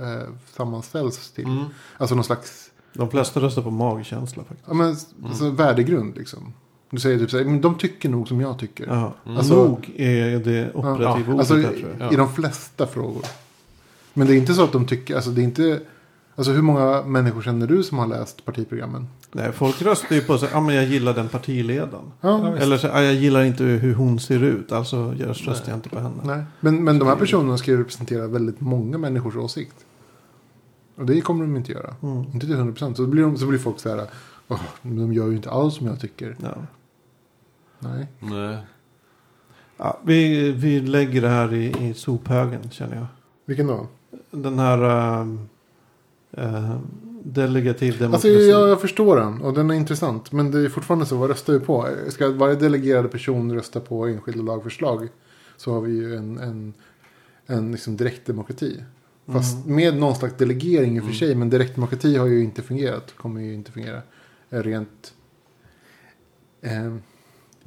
eh, sammanställs till. Mm. Alltså någon slags De flesta röstar på magkänsla faktiskt. ja, men, alltså, värdegrund liksom. Du säger typ så här, men de tycker nog som jag tycker. Ja. Alltså- Nog är det operativa Ja, ordet alltså, där i, tror jag. I de flesta frågor. Men det är inte så att de tycker, alltså det är inte, alltså hur många människor känner du som har läst partiprogrammen? Nej, folk röstar ju på sig, ja men jag gillar den partiledaren. Ja, Eller så, ja, jag gillar inte hur hon ser ut, alltså jag röstar jag inte på henne. nej. Men, men de här personerna ska ju representera väldigt många människors åsikt. Och det kommer de inte göra. Mm. Inte till 100 procent. Så, blir de, så blir folk så här, "Åh, men de gör ju inte alls som jag tycker. Ja. Nej. Nej. Ja, vi, vi lägger det här i, i sophögen känner jag. Vilken då? Den här ehm, eh, delegativ Alltså demokrati. jag, jag förstår den och den är intressant. Men det är fortfarande så, vad röstar vi på? Ska varje delegerade person rösta på enskilda lagförslag så har vi ju en, en, en liksom direkt demokrati. Fast med någon slags delegering i och för sig. Men direktdemokrati har ju inte fungerat. Kommer ju inte fungera. eh, Rent... Eh,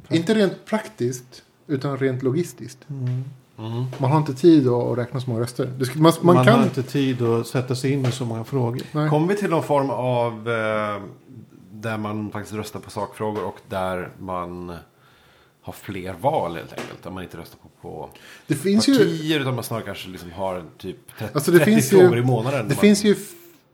inte rent praktiskt. Utan rent logistiskt. Mm. Mm. Man har inte tid att räkna så många röster. Det ska, man, man, Man, kan... har inte tid att sätta sig in i så många frågor. Nej. Kommer vi till någon form av eh, där man faktiskt röstar på sakfrågor och där man har fler val helt enkelt. Där man inte röstar på, på Det finns ju... partier utan man snarare kanske liksom har typ 30, Alltså, det 30 finns ju- frågor i månaden. Det man, finns ju...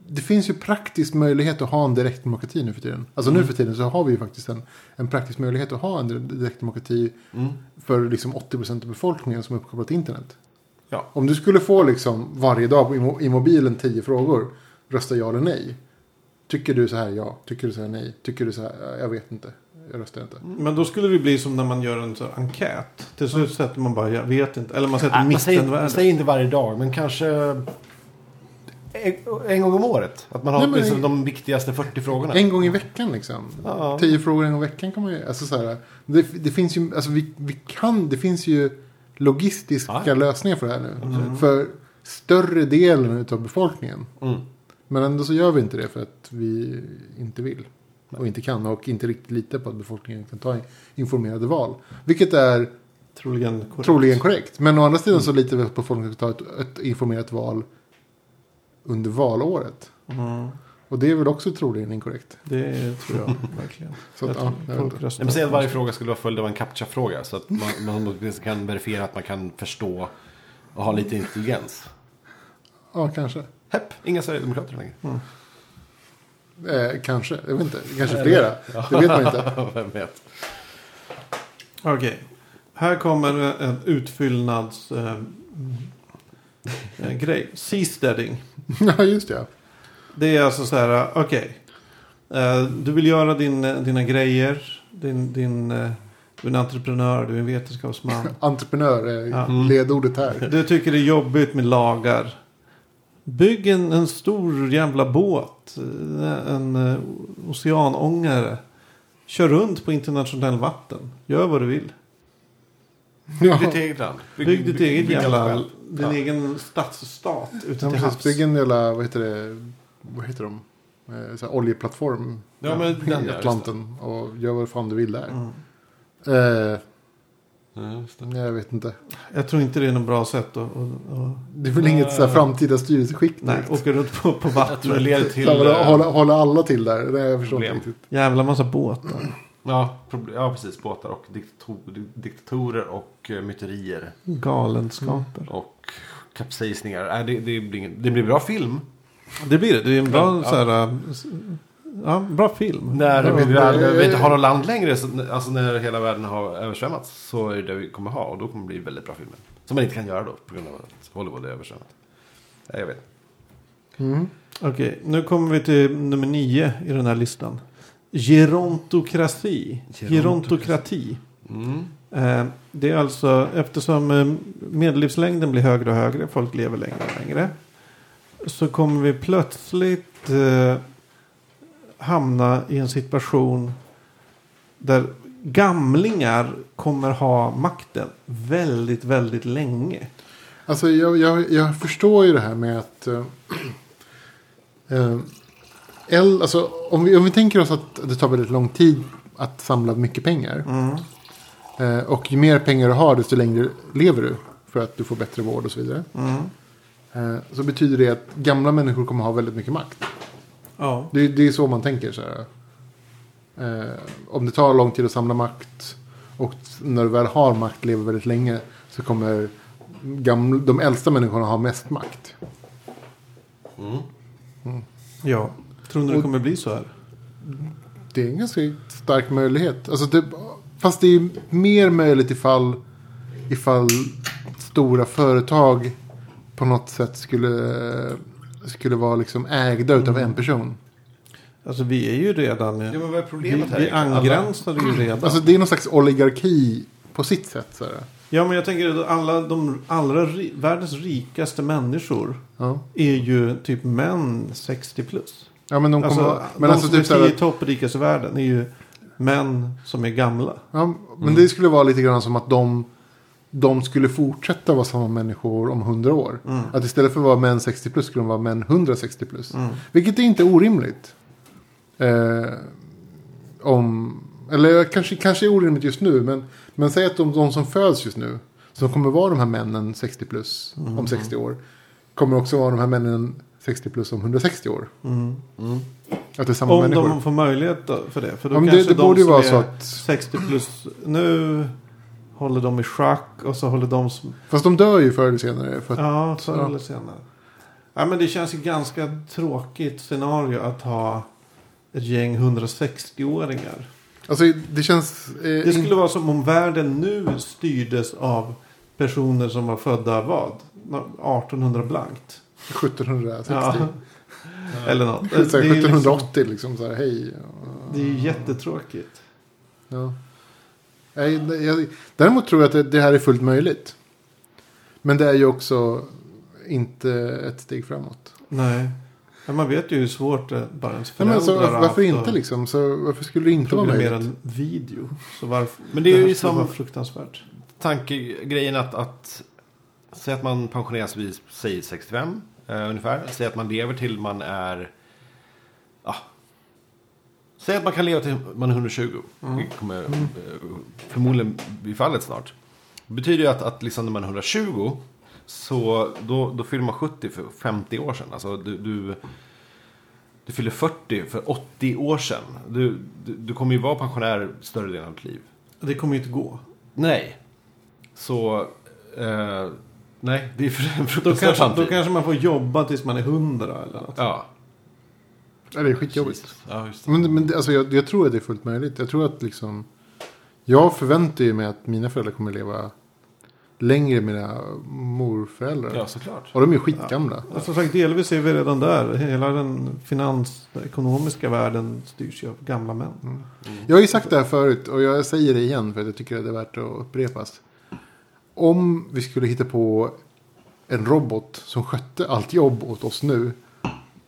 Det finns ju praktisk möjlighet att ha en direktdemokrati nu för tiden. Alltså Mm. nu för tiden så har vi ju faktiskt en, en praktisk möjlighet att ha en direktdemokrati Mm. för liksom 80% av befolkningen som är uppkopplad till internet. Ja. Om du skulle få liksom varje dag i, mo- i mobilen 10 frågor. Rösta ja eller nej. Tycker du så här ja? Tycker du så här nej? Tycker du så här "Ja, jag vet inte? Jag röstar inte. Men då skulle det bli som när man gör en här enkät. Till slut sätter man bara jag vet inte. Eller man sätter man, säger, man mittenvärde. säger inte varje dag, men kanske en, gång om året. Att man har Nej, men- liksom de viktigaste 40 frågorna. En gång i veckan liksom. Ja. 10 frågor en gång i veckan kan man ju. Alltså så här, det, det finns ju, alltså vi, vi kan, det finns ju logistiska Ja. lösningar för det här nu. För större delen av befolkningen. Mm. Men ändå så gör vi inte det för att vi inte vill. Och inte kan. Och inte riktigt litar på att befolkningen kan ta informerade val. Vilket är Troligen korrekt. troligen korrekt. Men å andra sidan så litar vi på att befolkningen kan ta ett, ett informerat val under valåret. Mm. Och det är väl också troligen inkorrekt. Det tror jag (laughs) verkligen. Så att, Jag ja, jag folk röstar Jag säger att varje fråga skulle vara följd av en captcha-fråga. Så att man, man åtminstone kan verifiera att man kan förstå och ha lite intelligens. ja, kanske. Hepp, inga Sverigedemokrater längre. Eh, kanske, jag vet inte. Kanske flera. Det vet man inte. (laughs) Vem vet. Okej. Här kommer en utfyllnads... Eh, eh, grej. Seasteading. (laughs) ja, just det. Det är alltså så här, okej. Eh, du vill göra din, eh, dina grejer. Din, din, eh, du är en entreprenör, du är en vetenskapsman. (laughs) Entreprenör är Ja. ledordet här. (laughs) Du tycker det är jobbigt med lagar. Bygg en, en stor jävla båt. En oceanångare. Kör runt på internationell vatten. Gör vad du vill. Ja, Ditt eget land. Bygg ditt eget bygg jävla... Din Ja. egen stadsstat ute ja, till havs. Bygg en jävla, vad heter det, vad heter de? Eh, så här, oljeplattform Ja, men den, i just Atlanten. Och gör vad fan du vill där. Mm. Eh, det. jag vet inte. Jag tror inte det är något bra sätt att... att, att Det är väl inget så här, framtida styrelseskick nej, åka runt på, på det vattnet. leder till... Eh, hålla, hålla alla till där. Det jag förstår Problem. inte riktigt. Jävla massa båtar. Ja, ja, precis. Båtar och diktator, diktatorer och uh, myterier. Galenskaper. Och kapsejsningar. Nej, det, det, blir det blir bra film. Det blir det. Det är en bra Ja. så här... äh, Ja, bra film. När Ja, vi, väl, vi inte har något land längre, så, alltså när hela världen har översvämmats, så är det det vi kommer ha. Och då kommer det bli väldigt bra filmer. Som man inte kan göra då, på grund av att Hollywood är översvämmat. Nej, jag vet. Mm. Okej, nu kommer vi till nummer nio i den här listan. Gerontokrati. Gerontokrati. Mm. Eh, det är alltså eftersom eh, medellivslängden blir högre och högre, folk lever längre och längre. Så kommer vi plötsligt eh, hamna i en situation där gamlingar kommer ha makten väldigt, väldigt länge. Alltså jag, jag, jag förstår ju det här med att... eh, (clears throat) el, alltså, om, vi, om vi tänker oss att det tar väldigt lång tid att samla mycket pengar. Eh, och ju mer pengar du har desto längre lever du. För att du får bättre vård och så vidare. Eh, så betyder det att gamla människor kommer ha väldigt mycket makt. Ja. Det, det är så man tänker. Så här. Eh, om det tar lång tid att samla makt och när du väl har makt, lever väldigt länge, så kommer gamla, de äldsta människorna ha mest makt. ja. Tror ni det kommer bli så här? Det är en ganska stark möjlighet. Alltså det, fast det är mer möjligt ifall, ifall stora företag på något sätt skulle, skulle vara liksom ägda utav en person. Alltså vi är ju redan... Ja, men vad är vi, problemet här vi angränsar ju redan. Alltså det är någon slags oligarki på sitt sätt. Så här. Ja, men jag tänker att alla de allra ri, världens rikaste människor Ja. är ju typ män 60 plus. Ja, men de kommer... Alltså, men de alltså som typ är i världen är ju män som är gamla. ja, men det skulle vara lite grann som att de de skulle fortsätta vara samma människor om 100 år. Mm. Att istället för att vara män 60 plus skulle de vara män 160 plus. Vilket är inte orimligt. Eh, om, eller kanske, kanske är orimligt just nu. Men, men säg att de, de som föds just nu. Som kommer vara de här männen 60 plus om 60 år. Kommer också vara de här männen 60 plus om 160 år. Att det är samma Om människor. de får möjlighet för det. För då Ja, men det- kanske det de borde som vara är så att- 60 plus nu håller de i schack och så håller de som... Fast de dör ju förr eller senare. För att, Ja, förr eller senare. Ja, men det känns ju ganska tråkigt scenario att ha ett gäng 160-åringar. Alltså det känns... Eh, Det in- skulle vara som om världen nu styrdes av personer som var födda vad? 1800 blankt. 1760. Ja. (laughs) Eller något. Det är liksom- 1780 liksom så här, hej. Det är ju jättetråkigt. Ja. Det- jag, däremot tror jag att det, det här är fullt möjligt. Men det är ju också inte ett steg framåt. Nej. Men man vet ju hur svårt det bara ens Nej, föräldrar men så, har varför inte liksom? Så, varför skulle det inte vara möjligt? en video. Så varför? Men det är ju skulle som- vara fruktansvärt. Tankegrejen att, att säg att man pensioneras vid, säg 65 eh, ungefär. Säg att man lever till man är, ja. Säg att man kan leva till man är 120. Det kommer eh, förmodligen bli fallet snart. Det betyder ju att, att liksom när man är 120 så då, då fyller man 70 för 50 år sedan. Alltså du, du, du fyller 40 för 80 år sedan. Du, du, du kommer ju vara pensionär större delen av ditt liv. Det kommer ju inte gå. Nej. Så, eh, nej, det är för en Då kanske, då kanske man får jobba tills man är 100 eller något. Ja, Ja, det är skitjobbigt. Ja, just det. Men, men alltså, jag, jag tror att det är fullt möjligt. Jag tror att liksom... Jag förväntar ju mig att mina föräldrar kommer leva längre med mina morföräldrar. Ja, såklart. Och de är ju skitgamla. Ja, Som sagt, delvis är vi redan där. Hela den finans, den ekonomiska världen styrs ju av gamla män. Jag har ju sagt det här förut och jag säger det igen för att jag tycker att det är värt att upprepas. Om vi skulle hitta på en robot som skötte allt jobb åt oss nu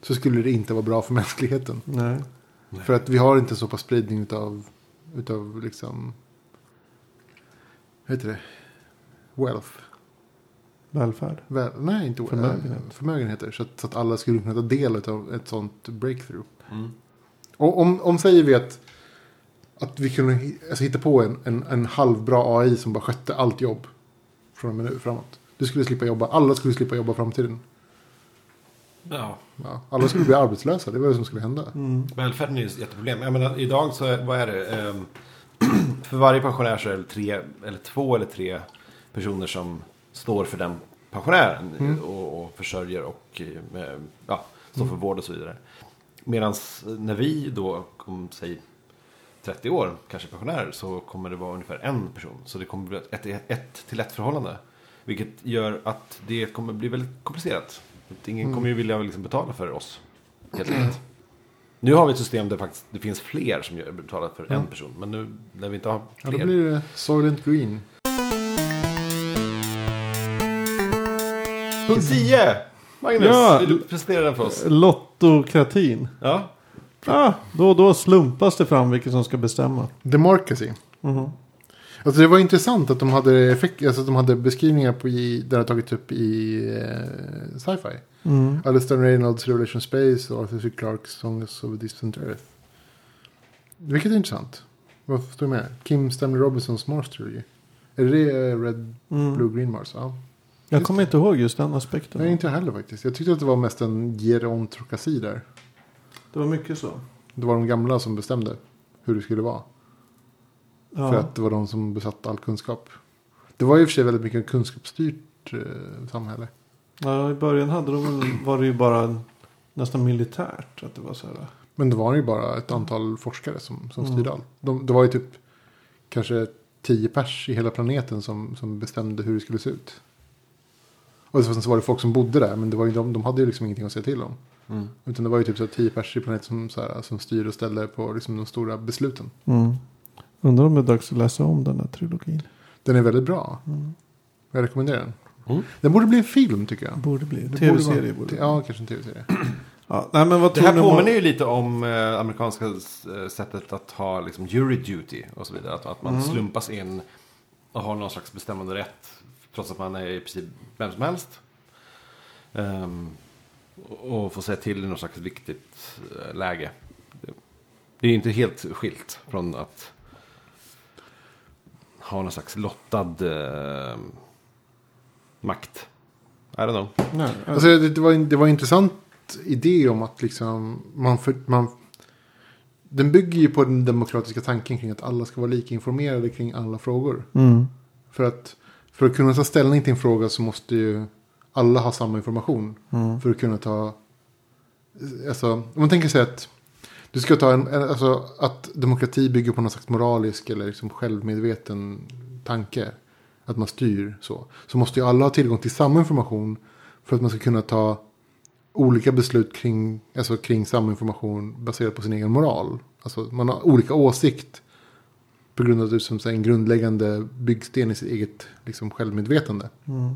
så skulle det inte vara bra för mänskligheten. Nej. För att vi har inte så pass spridning utav, utav liksom, vad heter det? Wealth. Välfärd. Väl, nej, inte Förmögenhet. förmögenhet. förmögenheter. Så att, så att alla skulle kunna ta del av ett sånt breakthrough. Mm. Och om, om säger vi att, att vi kunde alltså, hitta på en, en, en halvbra AI som bara skötte allt jobb. Från och med nu framåt. Du skulle slippa jobba. Alla skulle slippa jobba framtiden. Ja. Ja, alla skulle bli arbetslösa. Det var det som skulle hända. Mm. Välfärden är ju ett jätteproblem. Jag menar, idag så, är, vad är det? Ehm, (clears throat) för varje pensionär så är det tre, eller två eller tre personer som står för den pensionären. Mm. Och, och försörjer och eh, ja, står för vård och så vidare. Medan när vi då, om säg 30 år, kanske pensionärer, så kommer det vara ungefär en person. Så det kommer bli ett, ett, till ett förhållande. Vilket gör att det kommer bli väldigt komplicerat. Att ingen kommer ju vilja liksom betala för oss. Helt enkelt. Nu har vi ett system där faktiskt det finns fler som betalar för en person. Men nu när vi inte har Ja, fler. då blir det Soylent Green. Punkt 10! Magnus, Ja. vill du presentera den för oss? Lottokratin. Ja. Ja, då och då slumpas det fram vilket som ska bestämma. Democracy. Mhm. Alltså det var intressant att de hade, effekt, alltså de hade beskrivningar på i, där det tagits upp i eh, sci-fi. Mm. Alistair Reynolds Revelation Space och Arthur C. Clarkes Songs of a Distant Earth. Vilket är intressant. Vad står med? Kim Stanley Robinsons Mars Trilogy. Är det eh, Red, Mm. Blue, Green Mars? Ja. Jag kommer inte ihåg just den aspekten. Nej, inte heller faktiskt. Jag tyckte att det var mest en gerontokrasi där. Det var mycket så. Det var de gamla som bestämde hur det skulle vara. Ja. För att det var de som besatt all kunskap. Det var i och för sig väldigt mycket kunskapsstyrt eh, samhälle. ja, I början hade de, var det ju bara nästan militärt. Att det var så här. Men det var ju bara ett antal forskare som, som Mm. styrde allt. De, det var ju typ kanske tio pers i hela planeten som, som bestämde hur det skulle se ut. Och sen så var det folk som bodde där, men det var ju de, de hade ju liksom ingenting att säga till om. Mm. Utan det var ju typ så här tio pers i planeten som, så här, som styrde och ställde på liksom de stora besluten. Mm. Undrar om det är dags att läsa om den här trilogin. Den är väldigt bra. Mm. Jag rekommenderar den. Mm. Den borde bli en film tycker jag. Borde bli. Det borde Tv-serie vara- borde bli. Ja, kanske en tv-serie. Ja, nej, men vad Det här om- påminner ju lite om eh, amerikanska eh, sättet att ha liksom jury duty och så vidare. Att, att man Mm. slumpas in och har någon slags bestämmande rätt. Trots att man är i princip vem som helst. Ehm, och få säga till i något slags viktigt eh, läge. Det, är inte helt skilt från att ha någon slags lottad eh, makt. I don't know. Nej, Alltså, det, det, var, en- det var en intressant idé om att liksom man, för, man... Den bygger ju på den demokratiska tanken kring att alla ska vara lika informerade kring alla frågor. mm. För att, för att kunna ta ställning till en fråga så måste ju alla ha samma information. Mm. För att kunna ta... Alltså, om man tänker sig att du ska ta en, en- alltså, att demokrati bygger på någon slags moralisk eller liksom självmedveten tanke. Att man styr så. Så måste ju alla ha tillgång till samma information. För att man ska kunna ta olika beslut kring, alltså kring samma information baserat på sin egen moral. Alltså man har olika åsikt. På grund av att det är en grundläggande byggsten i sitt eget liksom, självmedvetande. Mm.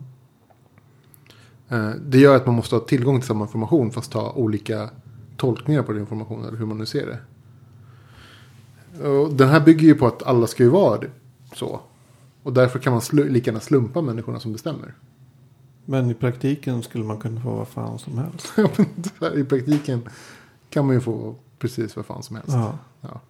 Eh, Det gör att man måste ha tillgång till samma information fast ha olika tolkningar på den informationen. Eller hur man nu ser det. Och den här bygger ju på att alla ska ju vara det, så. Och därför kan man slu- lika gärna slumpa människorna som bestämmer. Men i praktiken skulle man kunna få vad fan som helst. (laughs) I praktiken kan man ju få precis vad fan som helst. Ja. Ja.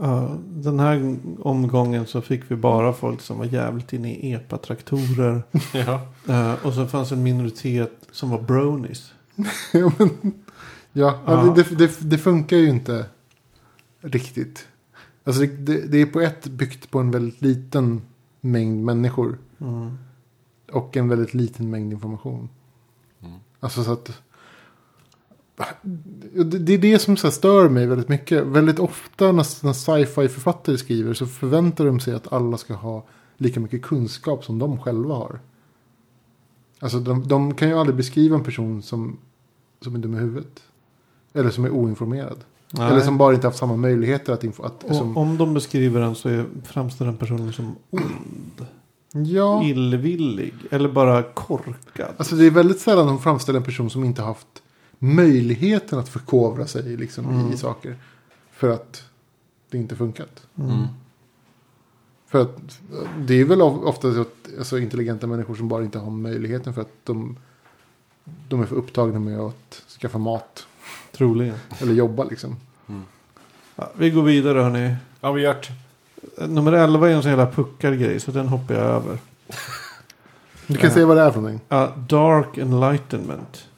Ja, den här omgången så fick vi bara folk som var jävligt inne i epatraktorer. (laughs) Ja. Eh, och så fanns en minoritet som var bronies. (laughs) Ja, men, ja, Ja. Det, det, det, funkar ju inte riktigt. Alltså det, det, det är på ett byggt på en väldigt liten mängd människor. Mm. Och en väldigt liten mängd information. Mm. Alltså så att... Det, är det som så stör mig väldigt mycket. Väldigt ofta när, när sci-fi författare skriver så förväntar de sig att alla ska ha lika mycket kunskap som de själva har. Alltså de, de kan ju aldrig beskriva en person som, som är dum i huvudet. Eller som är oinformerad. Nej. Eller som bara inte haft samma möjligheter att... Info, att Och som, om de beskriver den så är, framstår den personen som ond. ja, Illvillig. Eller bara korkad. alltså det är väldigt sällan de framställer en person som inte haft möjligheten att förkovra sig liksom, Mm. i saker. För att det inte funkat. Mm. För att det är väl of- ofta så att, alltså, intelligenta människor som bara inte har möjligheten för att de, de är för upptagna med att skaffa mat. Troligen. Eller jobba liksom. Ja, vi går vidare hörni. Ja, vi gjort. Nummer 11 är en sån jävla puckargrej så den hoppar jag över. Du kan Ja. säga vad det är för någonting. Ja, Dark Enlightenment.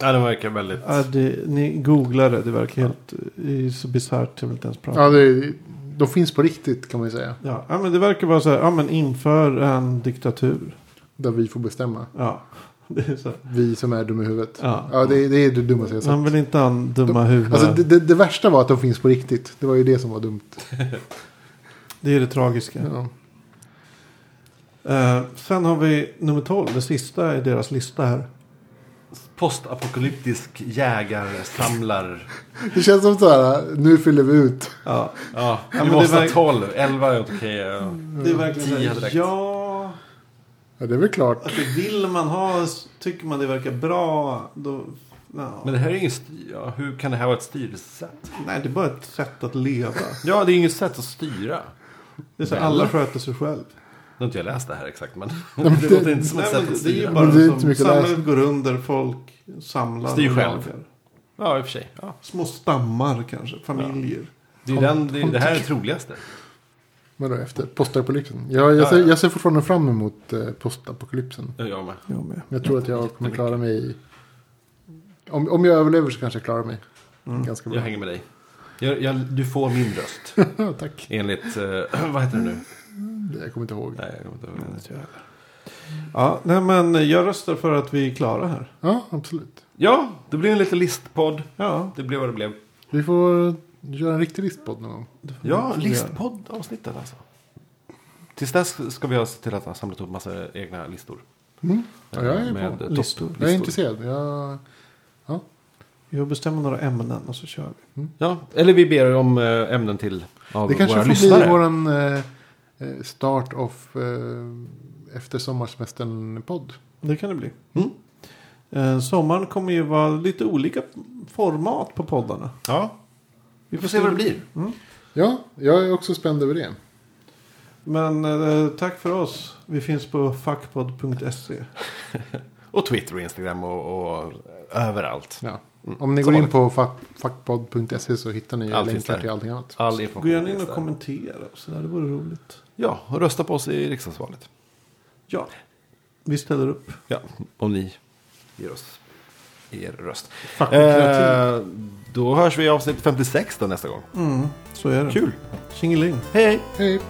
Ja, den verkar väldigt... Ja, det, ni googlar det. Det verkar helt det är så bisarrt. Jag vill inte ens prata. Ja, det är, de finns på riktigt kan man ju säga. Ja, ja, men det verkar vara så här. Ja, men inför en diktatur. Där vi får bestämma. Ja, (laughs) det är så. här. Vi som är dumma i huvudet. Ja. Ja, det, är- det är det dummaste jag sett. Man vill inte ha en dumma huvud. Alltså, det, det, det värsta var att de finns på riktigt. Det var ju det som var dumt. (laughs) Det är det tragiska. Ja. Eh, sen har vi nummer 12. Det sista i deras lista här. Postapokalyptisk jägarsamlar... Det känns som så här, nu fyller vi ut. Ja, Ja, men vi det måste ha verk- 12. 11 är okej. ja. det är verkligen så Tio här, direkt. Ja, Ja, det är väl klart. att det vill man ha. Tycker man det verkar bra. Då, ja. Men det här är ingen styr... Ja, hur kan det här vara ett styrsätt? Nej, det är bara ett sätt att leva. Ja, det är inget sätt att styra. Det är så alla sköter sig själv. Nu har inte jag läst det här exakt, men det (laughs) det- låter inte som ett sätt att det är ju styra. bara det är som samhället går under, folk samlar. Styr själv. Ja, i och för sig. Ja. Små stammar kanske, familjer. Det, är den, det, det här är det troligaste. Men då efter postapokalypsen. Jag, jag, Ja, ser, ja. jag ser fortfarande fram emot eh, postapokalypsen. Ja, Jag med. Jag med. Jag tror att jag kommer klara mig. Om, om jag överlever så kanske jag klarar mig. Mm. Ganska Jag bra. hänger med dig. Jag, jag, du får min röst. (laughs) Tack. Enligt... eh, (clears throat) vad heter det nu? Jag kommer inte ihåg. Nej, jag kommer inte ihåg. Ja, nej men jag röstar för att vi är klara här. Ja, absolut. Ja, det blir en liten listpodd. Ja, Det blev vad det blev. Vi får göra en riktig listpodd någon gång. det Ja, listpodd-avsnittet alltså. Tills dess ska vi ha sett till att ha samlat upp massa egna listor. Mm. Ja, jag är Med på. topp- Listor. Jag är intresserad. Jag... Vi bestämmer några ämnen och så kör vi. Ja, eller vi ber om eh, ämnen till av Det kanske våra får lyssnare. bli våran eh, eh, start of eh, efter sommarsemestern-podd. Det kan det bli. Mm. Eh, sommaren kommer ju vara lite olika format på poddarna. Ja, vi får se vad det blir. Ja, jag är också spänd över det. Men eh, tack för oss. Vi finns på fuckpod.se. (laughs) Och Twitter och Instagram och, och överallt. Ja. Om ni Så går in på fuckpod.se så hittar ni Allt länkar till allting annat. All Gå gärna in och kommentera. och Så där, det vore roligt. Ja, och rösta på oss i riksdagsvalet. Ja, vi ställer upp. Ja, om ni ger oss er röst. Eh, då hörs vi i avsnitt 56 då nästa gång. Mm, så är det. Kul! Tjingeling. Hej! Hej!